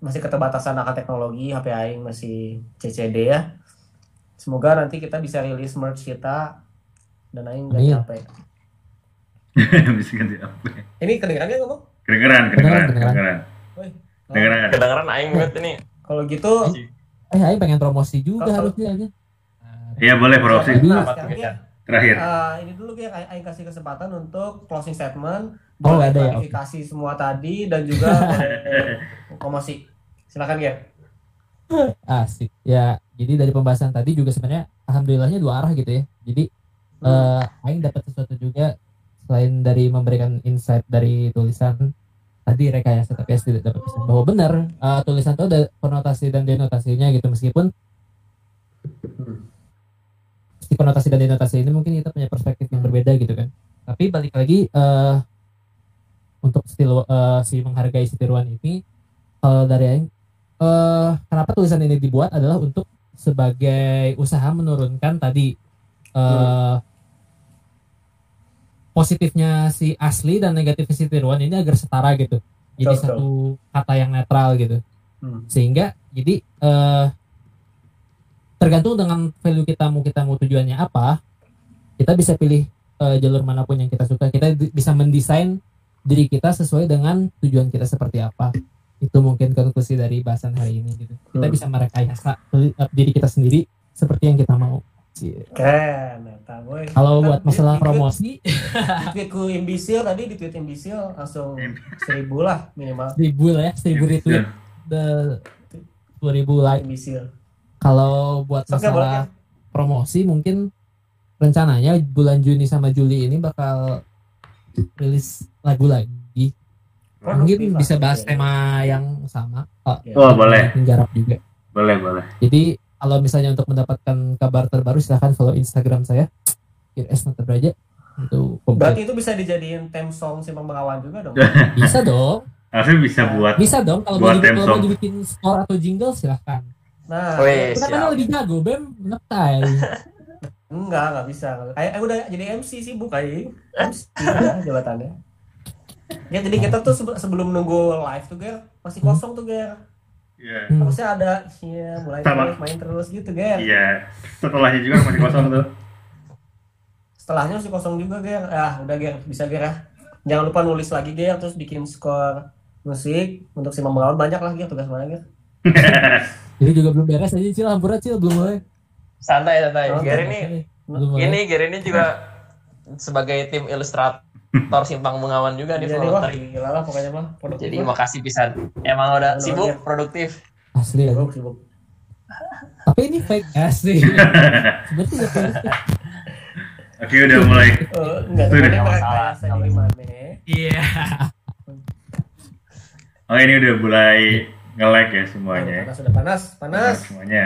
masih keterbatasan akan teknologi HP Aing masih CCD ya semoga nanti kita bisa rilis merch kita dan Aing nggak Amin. capek Bisa ganti apa? ini kedengeran nggak ngomong Kedengeran, kedengeran, Kedengeran, kedengeran. Woi. Kedengeran. Kedengeran aing banget ini. kalau gitu Eh, Aing pengen promosi juga harusnya aja. Iya boleh promosi Jadi- Nah, Apa tuh, sekarang Kita? ya, terakhir. eh, ini dulu ya Aing Aing kasih kesempatan untuk closing statement Oh, boleh ada ya, semua tadi dan juga promosi silakan ya Asik. Ya, jadi dari pembahasan tadi juga sebenarnya alhamdulillahnya dua arah gitu ya. Jadi eh Aing dapat sesuatu juga selain dari memberikan insight dari tulisan tadi rekayasa tapi tidak dapat pesan bahwa benar eh, tulisan itu ada konotasi dan denotasinya gitu meskipun si konotasi dan denotasi ini mungkin kita punya perspektif yang berbeda gitu kan tapi balik lagi eh untuk stil eh, si menghargai si tiruan ini kalau dari Aing eh kenapa tulisan ini dibuat adalah untuk sebagai usaha menurunkan tadi eh positifnya si asli dan negatifnya si tiruan ini agar setara gitu. Jadi Betul, betul. satu kata yang netral gitu. Hmm. Sehingga jadi eh tergantung dengan value kita mau kita mau tujuannya apa, kita bisa pilih eh, jalur mana pun yang kita suka. Kita bisa mendesain diri kita sesuai dengan tujuan kita seperti apa. Itu mungkin konklusi dari bahasan hari ini gitu. Kita Hmm. bisa merekayasa eh, diri kita sendiri seperti yang kita mau. Keren Kalau buat masalah di promosi, di tweet ku imbisil tadi di tweet imbisil langsung seribu lah minimal seribu lah ya, seribu retweet, the dua ribu like. imbisil Kalau buat Oke, boleh. masalah promosi mungkin rencananya bulan Juni sama Juli ini bakal rilis lagu lagi. Mungkin bisa bahas gitu ya. tema yang sama. Oh, Oh boleh, garap juga. boleh, boleh. Jadi kalau misalnya untuk mendapatkan kabar terbaru silahkan follow Instagram saya. IRS Nata Braja. Itu komplit. berarti itu bisa dijadiin theme song Simpang Bengawan juga dong Bisa dong. Harusnya bisa buat Bisa dong kalau mau Buat kalau mau song. dibikin score atau jingle silahkan. nah Wih, Kita kan lebih jago, Bem. Neptai. enggak enggak bisa Aing Aing udah jadi MC sibuk Aing MC jabatannya ya jadi kita tuh sebe- sebelum nunggu live tuh Ger masih kosong tuh Ger Iya. Hmm. harusnya ada iya mulai Sama. terus main terus gitu Ger Iya. Setelahnya juga masih kosong tuh. setelahnya masih kosong juga Ger ah udah Ger bisa Ger ya jangan lupa nulis lagi Ger terus bikin skor musik untuk si Bengawan banyak lah Ger tugas mana Ger Jadi juga belum beres aja Cil, hampura Cil, belum mulai. Santai santai. Oh, Gary ini. Ini Gary ini juga sebagai tim ilustrator Simpang Bengawan juga nih Jadi wah volunteer. gila lah pokoknya mah. produktif Jadi lah. makasih pisan. Emang udah Bener, sibuk, iya. produktif. Asli ya. Sibuk, sibuk. Tapi ini fake asli. Tidak fake. Oke udah mulai. Eh, enggak Tuh, temennya udah mereka masalah. saya di mana. Iya. Oh ini udah mulai nge-lag ya semuanya. Panas sudah panas, panas. Semuanya.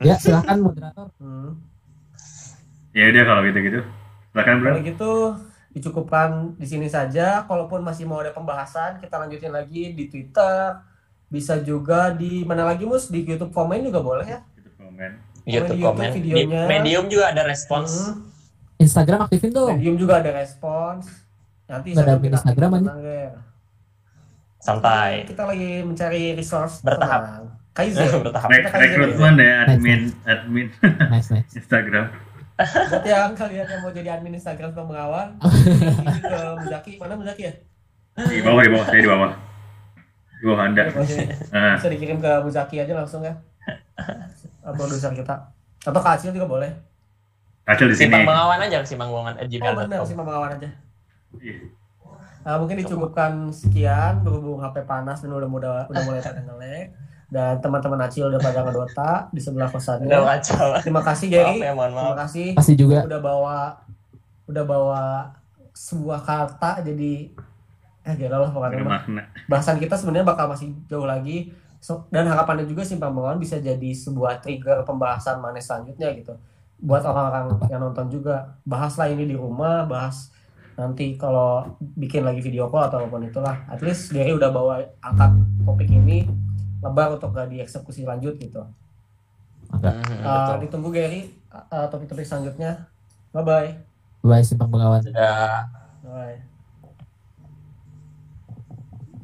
Ya silakan moderator. Hmm. Ya udah kalau gitu-gitu. Silakan bro. Kalau gitu dicukupkan di sini saja. Kalaupun masih mau ada pembahasan, kita lanjutin lagi di Twitter. Bisa juga di mana lagi mus di YouTube komen juga boleh ya. Gitu komen. YouTube YouTube komen. Di videonya. Medium juga ada respons. Hmm. Instagram aktifin dong. Medium juga ada respons. Nanti ada Instagram kita Instagram aja. Santai. Kita lagi mencari resource Bertahap. Kaizen. Bertahap. Rek rekrutmen ya admin admin Nice nice. Instagram. Buat yang kalian yang mau jadi admin Instagram pengawan, ini ke Muzaki. Mana Muzaki ya? Di bawah di bawah saya di bawah. Di bawah anda. Ah, Bisa dikirim ke Muzaki aja langsung ya. Produser kita. Atau ke Acil juga boleh. Acil di sini. Simpang Bengawan aja, Simpang Bengawan at Oh benar sih pengawan aja. Iya. Nah, mungkin dicukupkan sekian berhubung HP panas dan udah mudah udah mulai ngelek dan teman-teman Acil udah pada ngedota di sebelah kosannya. Udah kacau. Terima kasih Maaf Gary. ya, mohon Terima maaf. kasih Masih juga udah bawa udah bawa sebuah kata jadi eh gila lah pokoknya. Bermakna. bahasan kita sebenarnya bakal masih jauh lagi So- dan harapannya juga simpang bengawan bisa jadi sebuah trigger pembahasan mana selanjutnya gitu buat orang-orang yang nonton juga bahaslah ini di rumah bahas nanti kalau bikin lagi video call atau apa pun itulah at least Gary udah bawa angkat topik ini lebar untuk gak dieksekusi lanjut gitu. Mhm, Uh, ditunggu Gary uh, topik-topik selanjutnya bye bye bye simpang bengawan. Sudah. bye